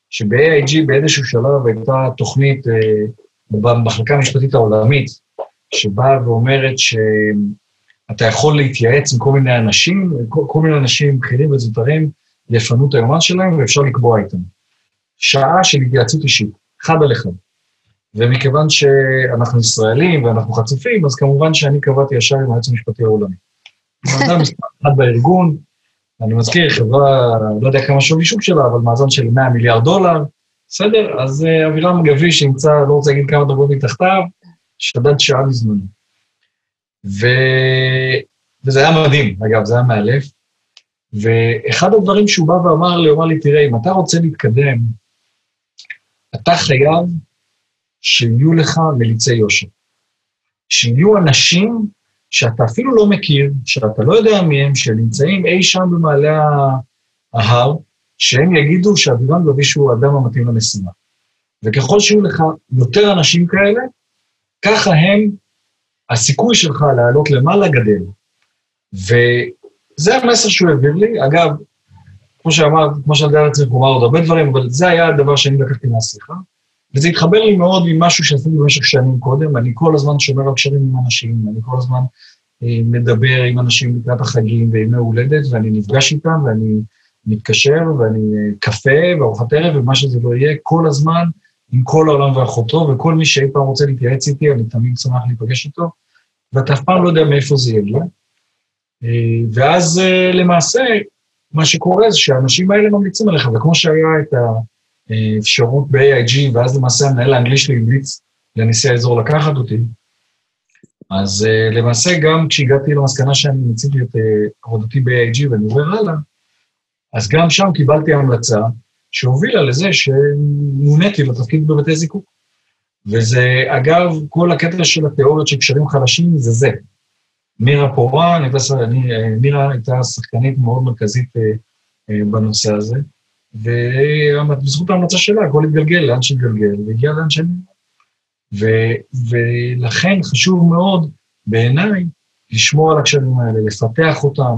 שב-AIG באיזשהו שלב הייתה תוכנית אה, במחלקה המשפטית העולמית, שבאה ואומרת שאתה יכול להתייעץ עם כל מיני אנשים, כל, כל מיני אנשים בכירים וזוטרים, יפנו את היומן שלהם ואפשר לקבוע איתם. שעה של התייעצות אישית, אחד על אחד. ומכיוון שאנחנו ישראלים ואנחנו חצופים, אז כמובן שאני קבעתי ישר עם היועץ המשפטי העולמי. אדם מספר אחד בארגון, אני מזכיר, חברה, לא יודע כמה שווי שוק שלה, אבל מאזן של 100 מיליארד דולר, בסדר? אז uh, אבירם גביש שנמצא, לא רוצה להגיד כמה דרגות מתחתיו, שדד שעה מזמן. ו... וזה היה מדהים, אגב, זה היה מאלף. ואחד הדברים שהוא בא ואמר לי, הוא אמר לי, תראה, אם אתה רוצה להתקדם, אתה חייב שיהיו לך מליצי יושר. שיהיו אנשים שאתה אפילו לא מכיר, שאתה לא יודע מי הם, שנמצאים אי שם במעלה ההר, שהם יגידו שאבירם גביש הוא האדם המתאים למשימה. וככל שיהיו לך יותר אנשים כאלה, ככה הם, הסיכוי שלך לעלות למעלה גדל. וזה המסר שהוא העביר לי. אגב, כמו שאמרת, כמו שאני יודע לעצמי, הוא אמר עוד הרבה דברים, אבל זה היה הדבר שאני לקחתי מהשיחה. וזה התחבר לי מאוד עם משהו שעשיתי במשך שנים קודם, אני כל הזמן שומר על קשרים עם אנשים, אני כל הזמן אה, מדבר עם אנשים לקראת החגים וימי הולדת, ואני נפגש איתם, ואני מתקשר, ואני אה, קפה וארוחת ערב, ומה שזה לא יהיה, כל הזמן, עם כל העולם ואחותו, וכל מי שאי פעם רוצה להתייעץ איתי, אני תמיד שמח להיפגש איתו, ואתה אף פעם לא יודע מאיפה זה יגיע. אה, ואז למעשה, מה שקורה זה שהאנשים האלה ממליצים עליך, וכמו שהיה את האפשרות ב-AIG, ואז למעשה המנהל האנגלי שלי המליץ לנשיא האזור לקחת אותי, אז uh, למעשה גם כשהגעתי למסקנה שאני מציתי את uh, עבודתי ב-AIG ואני עובר הלאה, אז גם שם קיבלתי המלצה שהובילה לזה שמוניתי לתפקיד בבתי זיקוק. וזה, אגב, כל הקטע של התיאוריות של קשרים חלשים זה זה. מירה פורן, אה, מירה הייתה שחקנית מאוד מרכזית בנושא הזה, ובזכות ההמלצה שלה הכל התגלגל לאן שהתגלגל, והגיע לאן שאני... ו, ולכן חשוב מאוד בעיניי לשמור על הקשרים האלה, לפתח אותם.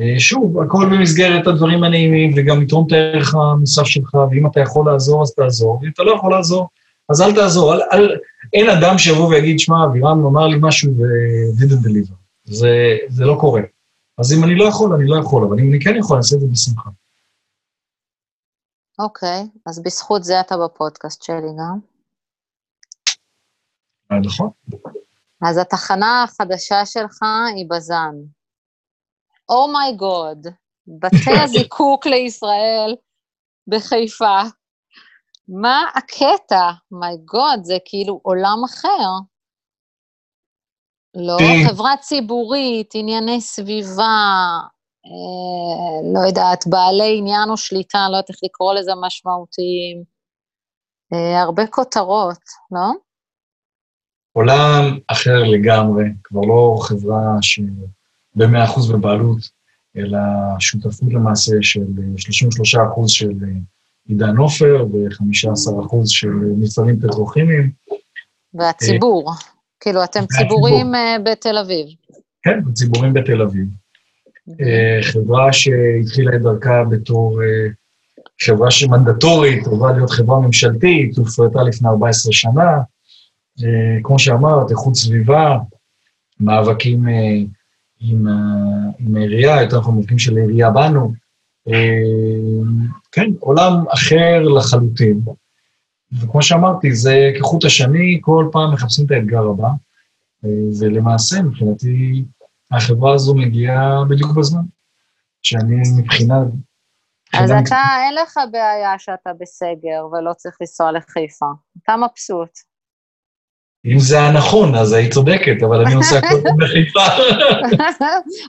אה, שוב, הכל במסגרת הדברים הנעימים, וגם לתרום את הערך המוסף שלך, ואם אתה יכול לעזור, אז תעזור, ואם אתה לא יכול לעזור, אז אל תעזור. אל, אל, אין אדם שיבוא ויגיד, שמע, אבירם אמר לי משהו ו-didn't deliver. זה, זה לא קורה. אז אם אני לא יכול, אני לא יכול, אבל אם אני כן יכול, אני אעשה את זה בשמחה. אוקיי, okay, אז בזכות זה אתה בפודקאסט שלי גם. אה, נכון. אז התחנה החדשה שלך היא בזן. אומייגוד, oh בתי הזיקוק לישראל בחיפה. מה הקטע? מייגוד, זה כאילו עולם אחר. לא, חברה ציבורית, ענייני סביבה, לא יודעת, בעלי עניין או שליטה, לא יודעת איך לקרוא לזה משמעותיים. אה, הרבה כותרות, לא? עולם אחר לגמרי, כבר לא חברה שבמאה אחוז בבעלות, אלא שותפות למעשה של 33 אחוז של עידן עופר ו-15 אחוז של מפעלים פטרוכימיים. והציבור, כאילו אתם ציבורים אה, בתל אביב. כן, ציבורים בתל אביב. אה, חברה שהתחילה את דרכה בתור אה, חברה שמנדטורית, טובה להיות חברה ממשלתית, הופרטה לפני 14 שנה, אה, כמו שאמרת, איכות סביבה, מאבקים עם, עם העירייה, יותר נכון מאבקים של העירייה בנו. כן, עולם אחר לחלוטין. וכמו שאמרתי, זה כחוט השני, כל פעם מחפשים את האתגר הבא, ולמעשה, מבחינתי, החברה הזו מגיעה בדיוק בזמן, שאני מבחינה... אז אתה, אין לך בעיה שאתה בסגר ולא צריך לנסוע לחיפה. אתה מבסוט. אם זה היה נכון, אז היית צודקת, אבל אני עושה הכל בחיפה.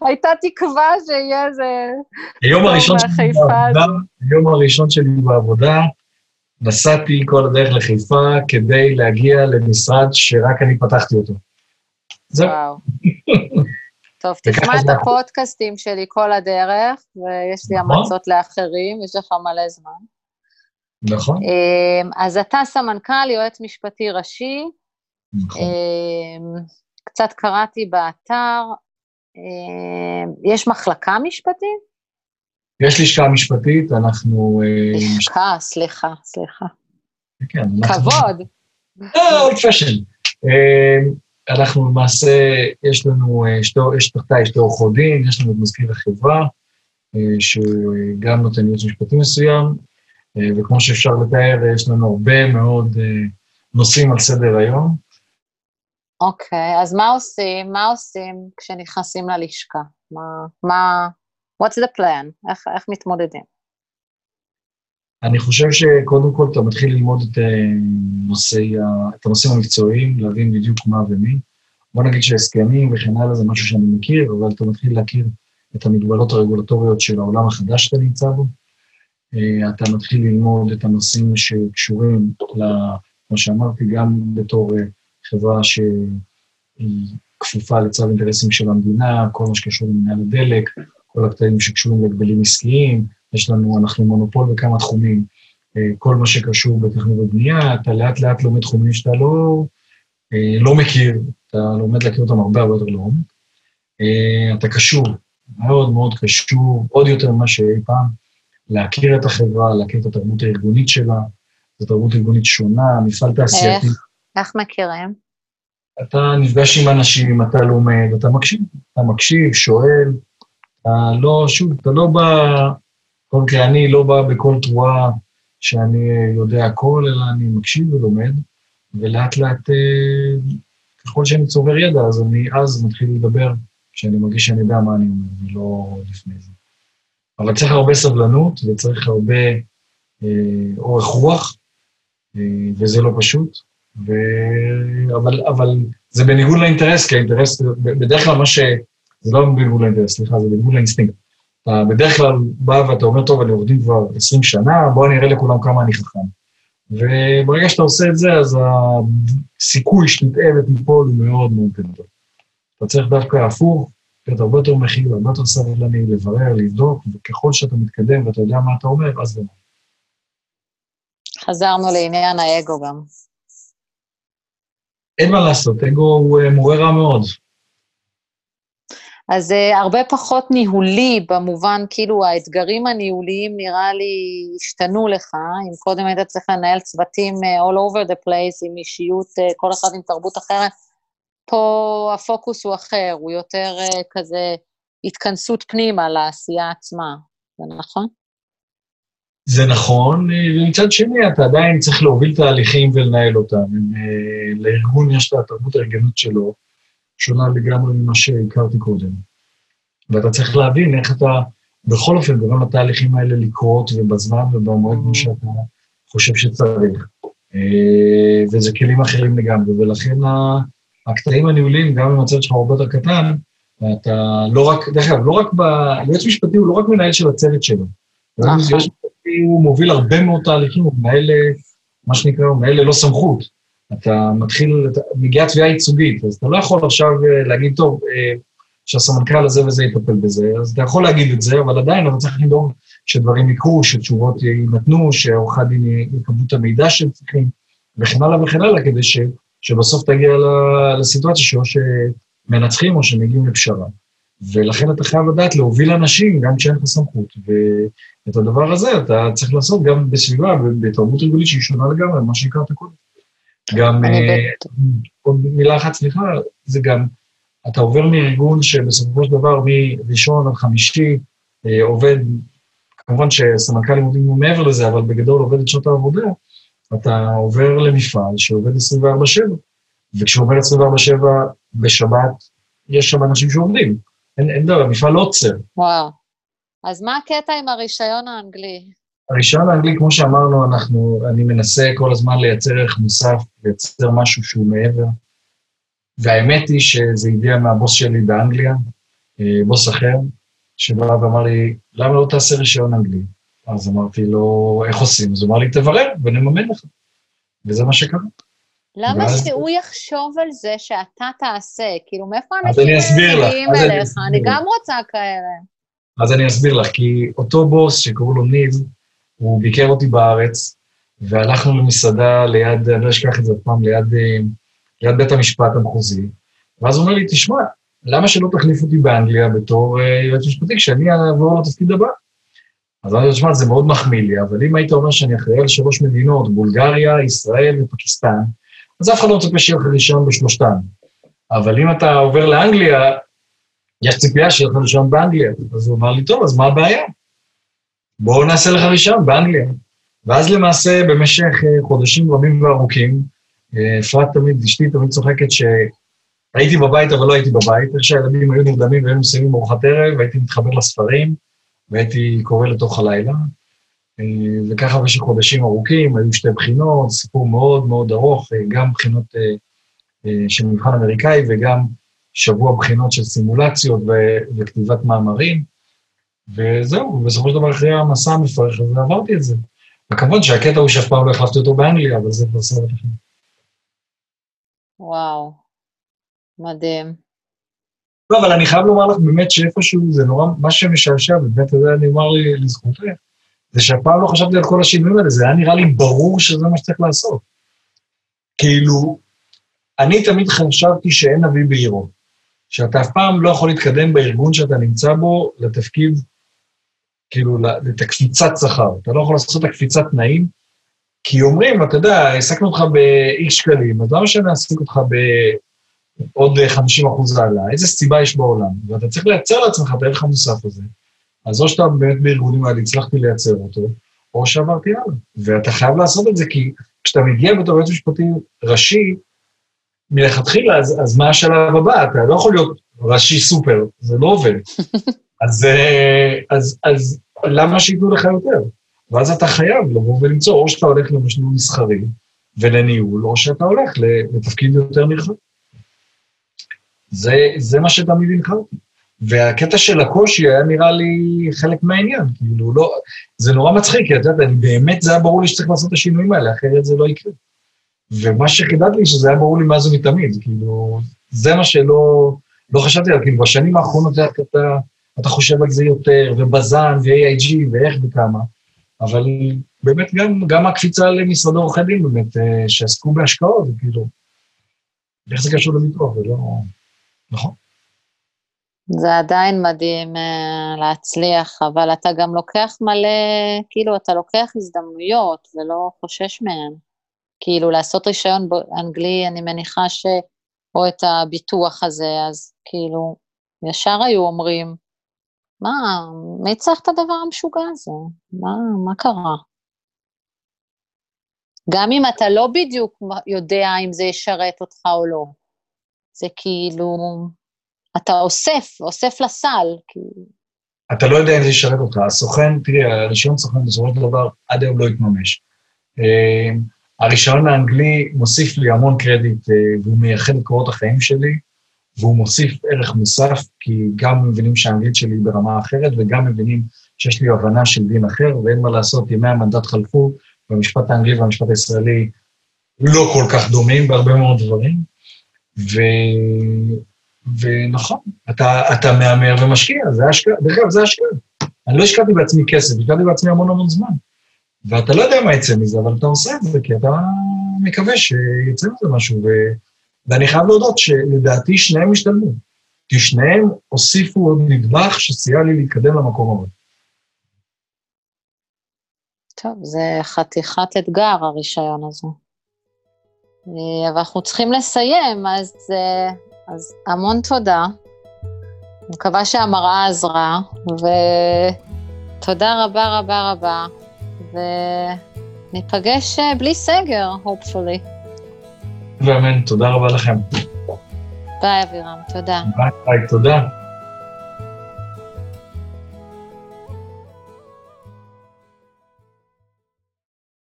הייתה תקווה שיהיה איזה... היום הראשון שלי בעבודה, היום הראשון שלי בעבודה, נסעתי כל הדרך לחיפה כדי להגיע למשרד שרק אני פתחתי אותו. זהו. טוב, תשמע את הפודקאסטים שלי כל הדרך, ויש לי נכון. המלצות לאחרים, יש לך מלא זמן. נכון. אמ, אז אתה סמנכ"ל, יועץ משפטי ראשי, נכון. אמ, קצת קראתי באתר, אמ, יש מחלקה משפטית? יש לשכה משפטית, אנחנו... אה, לשכה, סליחה, סליחה. כן, כבוד. אולד פשן. אנחנו למעשה, יש לנו, אה, יש תחתיי שתי עורכות דין, יש לנו את מזכיר החברה, אה, שגם נותן ייעוץ משפטי מסוים, וכמו שאפשר לתאר, יש לנו הרבה מאוד נושאים על סדר היום. אוקיי, אז מה עושים? מה עושים כשנכנסים ללשכה? מה... מה... What's the plan? איך, איך מתמודדים? אני חושב שקודם כל אתה מתחיל ללמוד את, אה, נושאי, את הנושאים המקצועיים, להבין בדיוק מה ומי. בוא נגיד שהסכמים וכן הלאה זה משהו שאני מכיר, אבל אתה מתחיל להכיר את המגבלות הרגולטוריות של העולם החדש שאתה נמצא בו. אה, אתה מתחיל ללמוד את הנושאים שקשורים, כמו שאמרתי, גם בתור אה, חברה שהיא כפופה לצו אינטרסים של המדינה, כל מה שקשור למנהל הדלק, כל הקטעים שקשורים להגבלים עסקיים, יש לנו, אנחנו מונופול בכמה תחומים, אה, כל מה שקשור בתכנון ובנייה, אתה לאט לאט לומד תחומים שאתה לא, אה, לא מכיר, אתה לומד להכיר אותם הרבה הרבה יותר לעומק. אה, אתה קשור, מאוד מאוד קשור, עוד יותר ממה שאי פעם, להכיר את החברה, להכיר את התרבות הארגונית שלה, זו תרבות ארגונית שונה, מפעל תעשייתי. איך? איך מכירים? אתה נפגש עם אנשים, אתה לומד, אתה מקשיב, אתה מקשיב, שואל, אתה לא, שוב, אתה לא בא, כל מקרה, אני לא בא בכל תרועה שאני יודע הכל, אלא אני מקשיב ולומד, ולאט לאט, אה, ככל שאני צובר ידע, אז אני אז מתחיל לדבר, כשאני מרגיש שאני יודע מה אני אומר, ולא לפני זה. אבל צריך הרבה סבלנות, וצריך הרבה אה, אורך רוח, אה, וזה לא פשוט. ו... אבל, אבל זה בניגוד לאינטרס, כי האינטרס, בדרך כלל מה ש... זה לא בניגוד לאינטרס, סליחה, זה בניגוד לאינסטינקט. אתה בדרך כלל בא ואתה אומר, טוב, אני עורך דין כבר 20 שנה, בוא אני אראה לכולם כמה אני חכם. וברגע שאתה עושה את זה, אז הסיכוי שתטעה ותיפול הוא מאוד מאוד גדול. אתה צריך דווקא הפוך, להיות הרבה יותר מכיל, הרבה יותר סבלני, לברר, לבדוק, וככל שאתה מתקדם ואתה יודע מה אתה אומר, אז זה... חזרנו לעניין האגו גם. אין מה לעשות, אגו הוא אה, מורה רע מאוד. אז uh, הרבה פחות ניהולי במובן, כאילו האתגרים הניהוליים נראה לי השתנו לך, אם קודם היית צריך לנהל צוותים uh, all over the place עם אישיות, uh, כל אחד עם תרבות אחרת, פה הפוקוס הוא אחר, הוא יותר uh, כזה התכנסות פנימה לעשייה עצמה, זה נכון? זה נכון, ומצד שני אתה עדיין צריך להוביל תהליכים ולנהל אותם. לארגון יש את התרבות הארגנות שלו, שונה לגמרי ממה שהכרתי קודם. ואתה צריך להבין איך אתה, בכל אופן, גורם לתהליכים האלה לקרות ובזמן ובמועד כמו שאתה חושב שצריך. וזה כלים אחרים לגמרי, ולכן הקטעים הניהוליים, גם אם הצוות שלך הרבה יותר קטן, אתה לא רק, דרך אגב, לא רק ב... יועץ משפטי הוא לא רק מנהל של הצוות שלו. יועץ משפטי הוא מוביל הרבה מאוד תהליכים, הוא מנהל, מה שנקרא, הוא מנהל ללא סמכות. אתה מתחיל, מגיעה תביעה ייצוגית, אז אתה לא יכול עכשיו להגיד, טוב, שהסמנכ"ל הזה וזה יטפל בזה, אז אתה יכול להגיד את זה, אבל עדיין אתה צריך לדאוג שדברים יקרו, שתשובות יינתנו, שעורכי דין יקבלו את המידע שהם צריכים, וכן הלאה וכן הלאה, כדי ש, שבסוף תגיע לסיטואציה שאו שמנצחים או שמגיעים לפשרה. ולכן אתה חייב לדעת להוביל אנשים גם כשאין לך סמכות. ואת הדבר הזה אתה צריך לעשות גם בסביבה, בתרבות ארגונית שהיא שונה לגמרי ממה שהכרת קודם. גם, עוד מילה אחת, סליחה, זה גם, אתה עובר מארגון שבסופו של דבר מראשון עד חמישי עובד, כמובן שסמנכ"ל לימודים הוא מעבר לזה, אבל בגדול עובד את שעות העבודה, אתה עובר למפעל שעובד 24/7, וכשעובד 24/7 בשבת, יש שם אנשים שעובדים. אין, אין דבר, המפעל לא עוצר. וואו. אז מה הקטע עם הרישיון האנגלי? הרישיון האנגלי, כמו שאמרנו, אנחנו, אני מנסה כל הזמן לייצר ערך מוסף, לייצר משהו שהוא מעבר. והאמת היא שזה הגיע מהבוס שלי באנגליה, בוס אחר, שבא ואמר לי, למה לא תעשה רישיון אנגלי? אז אמרתי לו, איך עושים? אז הוא אמר לי, תברר ונממן לך. וזה מה שקרה. למה ואז... שהוא יחשוב על זה שאתה תעשה? כאילו, מאיפה אנשים מגיעים אליך? אני גם רוצה כאלה. אז אני אסביר לך, כי אותו בוס שקראו לו ניב, הוא ביקר אותי בארץ, והלכנו למסעדה ליד, אני לא אשכח את זה אף פעם, ליד, ליד בית המשפט המחוזי, ואז הוא אומר לי, תשמע, למה שלא תחליף אותי באנגליה בתור יועץ משפטי כשאני אעבור לתפקיד הבא? אז אמרתי לו, תשמע, זה מאוד מחמיא לי, אבל אם היית אומר שאני אחראי על שלוש מדינות, בולגריה, ישראל ופקיסטן, אז אף אחד לא מצפה שיהיה לך רישיון בשלושתן. אבל אם אתה עובר לאנגליה, יש ציפייה שיהיה לך רישיון באנגליה. אז הוא אמר לי, טוב, אז מה הבעיה? בואו נעשה לך רישיון באנגליה. ואז למעשה, במשך חודשים רבים וארוכים, אפרת תמיד, אשתי תמיד צוחקת שהייתי בבית, אבל לא הייתי בבית, איך שהילדים היו נרדמים והיינו מסיימים ארוחת ערב, והייתי מתחבר לספרים, והייתי קורא לתוך הלילה. וככה במשך חודשים ארוכים, היו שתי בחינות, סיפור מאוד מאוד ארוך, גם בחינות של מבחן אמריקאי וגם שבוע בחינות של סימולציות וכתיבת מאמרים, וזהו, בסופו של דבר אחרי המסע המפרך הזה עברתי את זה. וכמובן שהקטע הוא שאף פעם לא החלפתי אותו באנגליה, אבל זה כבר סרט אחר. וואו, מדהים. לא, אבל אני חייב לומר לך באמת שאיפשהו זה נורא, מה שמשעשע, באמת, אתה יודע, אני אומר לי לזכותך, זה שאף פעם לא חשבתי על כל השינויים האלה, זה היה נראה לי ברור שזה מה שצריך לעשות. כאילו, אני תמיד חשבתי שאין נביא בעירו, שאתה אף פעם לא יכול להתקדם בארגון שאתה נמצא בו לתפקיד, כאילו, את הקפיצת שכר. אתה לא יכול לעשות את הקפיצת תנאים, כי אומרים, אתה יודע, העסקנו אותך ב-X שקלים, אז למה שנעסיק אותך בעוד 50 אחוז העלאה? איזה סיבה יש בעולם? ואתה צריך לייצר לעצמך את הערך המוסף הזה. אז או שאתה באמת בארגונים האלה הצלחתי לייצר אותו, או שעברתי הלאה. ואתה חייב לעשות את זה, כי כשאתה מגיע בתור יועץ משפטי ראשי, מלכתחילה, אז, אז מה השלב הבא? אתה לא יכול להיות ראשי סופר, זה לא עובד. אז, אה, אז, אז למה שייתנו לך יותר? ואז אתה חייב לבוא ולמצוא, או שאתה הולך למשלום מסחרי ולניהול, או שאתה הולך לתפקיד יותר נרחב. זה, זה מה שתמיד הנחה אותי. והקטע של הקושי היה נראה לי חלק מהעניין, כאילו, לא, זה נורא מצחיק, כי את יודעת, באמת זה היה ברור לי שצריך לעשות את השינויים האלה, אחרת זה לא יקרה. ומה שחידד לי, שזה היה ברור לי מאז ומתמיד, כאילו, זה מה שלא לא חשבתי עליו, כאילו, בשנים האחרונות, אתה, אתה חושב על זה יותר, ובזן, ו-AIG, ואיך וכמה, אבל באמת גם, גם הקפיצה למשרדי עורכי דין, באמת, אה, שעסקו בהשקעות, כאילו, איך זה קשור לביטוח, זה לא... נכון. זה עדיין מדהים uh, להצליח, אבל אתה גם לוקח מלא, כאילו, אתה לוקח הזדמנויות ולא חושש מהן. כאילו, לעשות רישיון באנגלי, אני מניחה ש... או את הביטוח הזה, אז כאילו, ישר היו אומרים, מה, מי צריך את הדבר המשוגע הזה? מה, מה קרה? גם אם אתה לא בדיוק יודע אם זה ישרת אותך או לא. זה כאילו, אתה אוסף, אוסף לסל. כאילו. אתה לא יודע אם זה ישרת אותך. הסוכן, תראי, הרישיון סוכן בסופו של דבר עד היום לא התממש. אה, הרישיון האנגלי מוסיף לי המון קרדיט, אה, והוא מייחד את קורות החיים שלי, והוא מוסיף ערך מוסף, כי גם מבינים שהאנגלית שלי היא ברמה אחרת, וגם מבינים שיש לי הבנה של דין אחר, ואין מה לעשות, ימי המנדט חלפו, והמשפט האנגלי והמשפט הישראלי לא כל כך דומים בהרבה מאוד דברים. ו... ונכון, אתה, אתה מהמר ומשקיע, זה השקעה, דרך אגב, זה השקעה. אני לא השקעתי בעצמי כסף, השקעתי בעצמי המון המון זמן. ואתה לא יודע מה יצא מזה, אבל אתה עושה את זה, כי אתה מקווה שיצא מזה משהו. ו... ואני חייב להודות שלדעתי שניהם השתלמו. כי שניהם הוסיפו עוד נדבך שסייע לי להתקדם למקום הבא. טוב, זה חתיכת אתגר, הראיון הזה. אה, אבל אנחנו צריכים לסיים, אז, אה, אז המון תודה. מקווה שהמראה עזרה, ותודה רבה רבה רבה, וניפגש אה, בלי סגר, hopefully. ואמן, תודה רבה לכם. ביי, אבירם, תודה. ביי, ביי, תודה.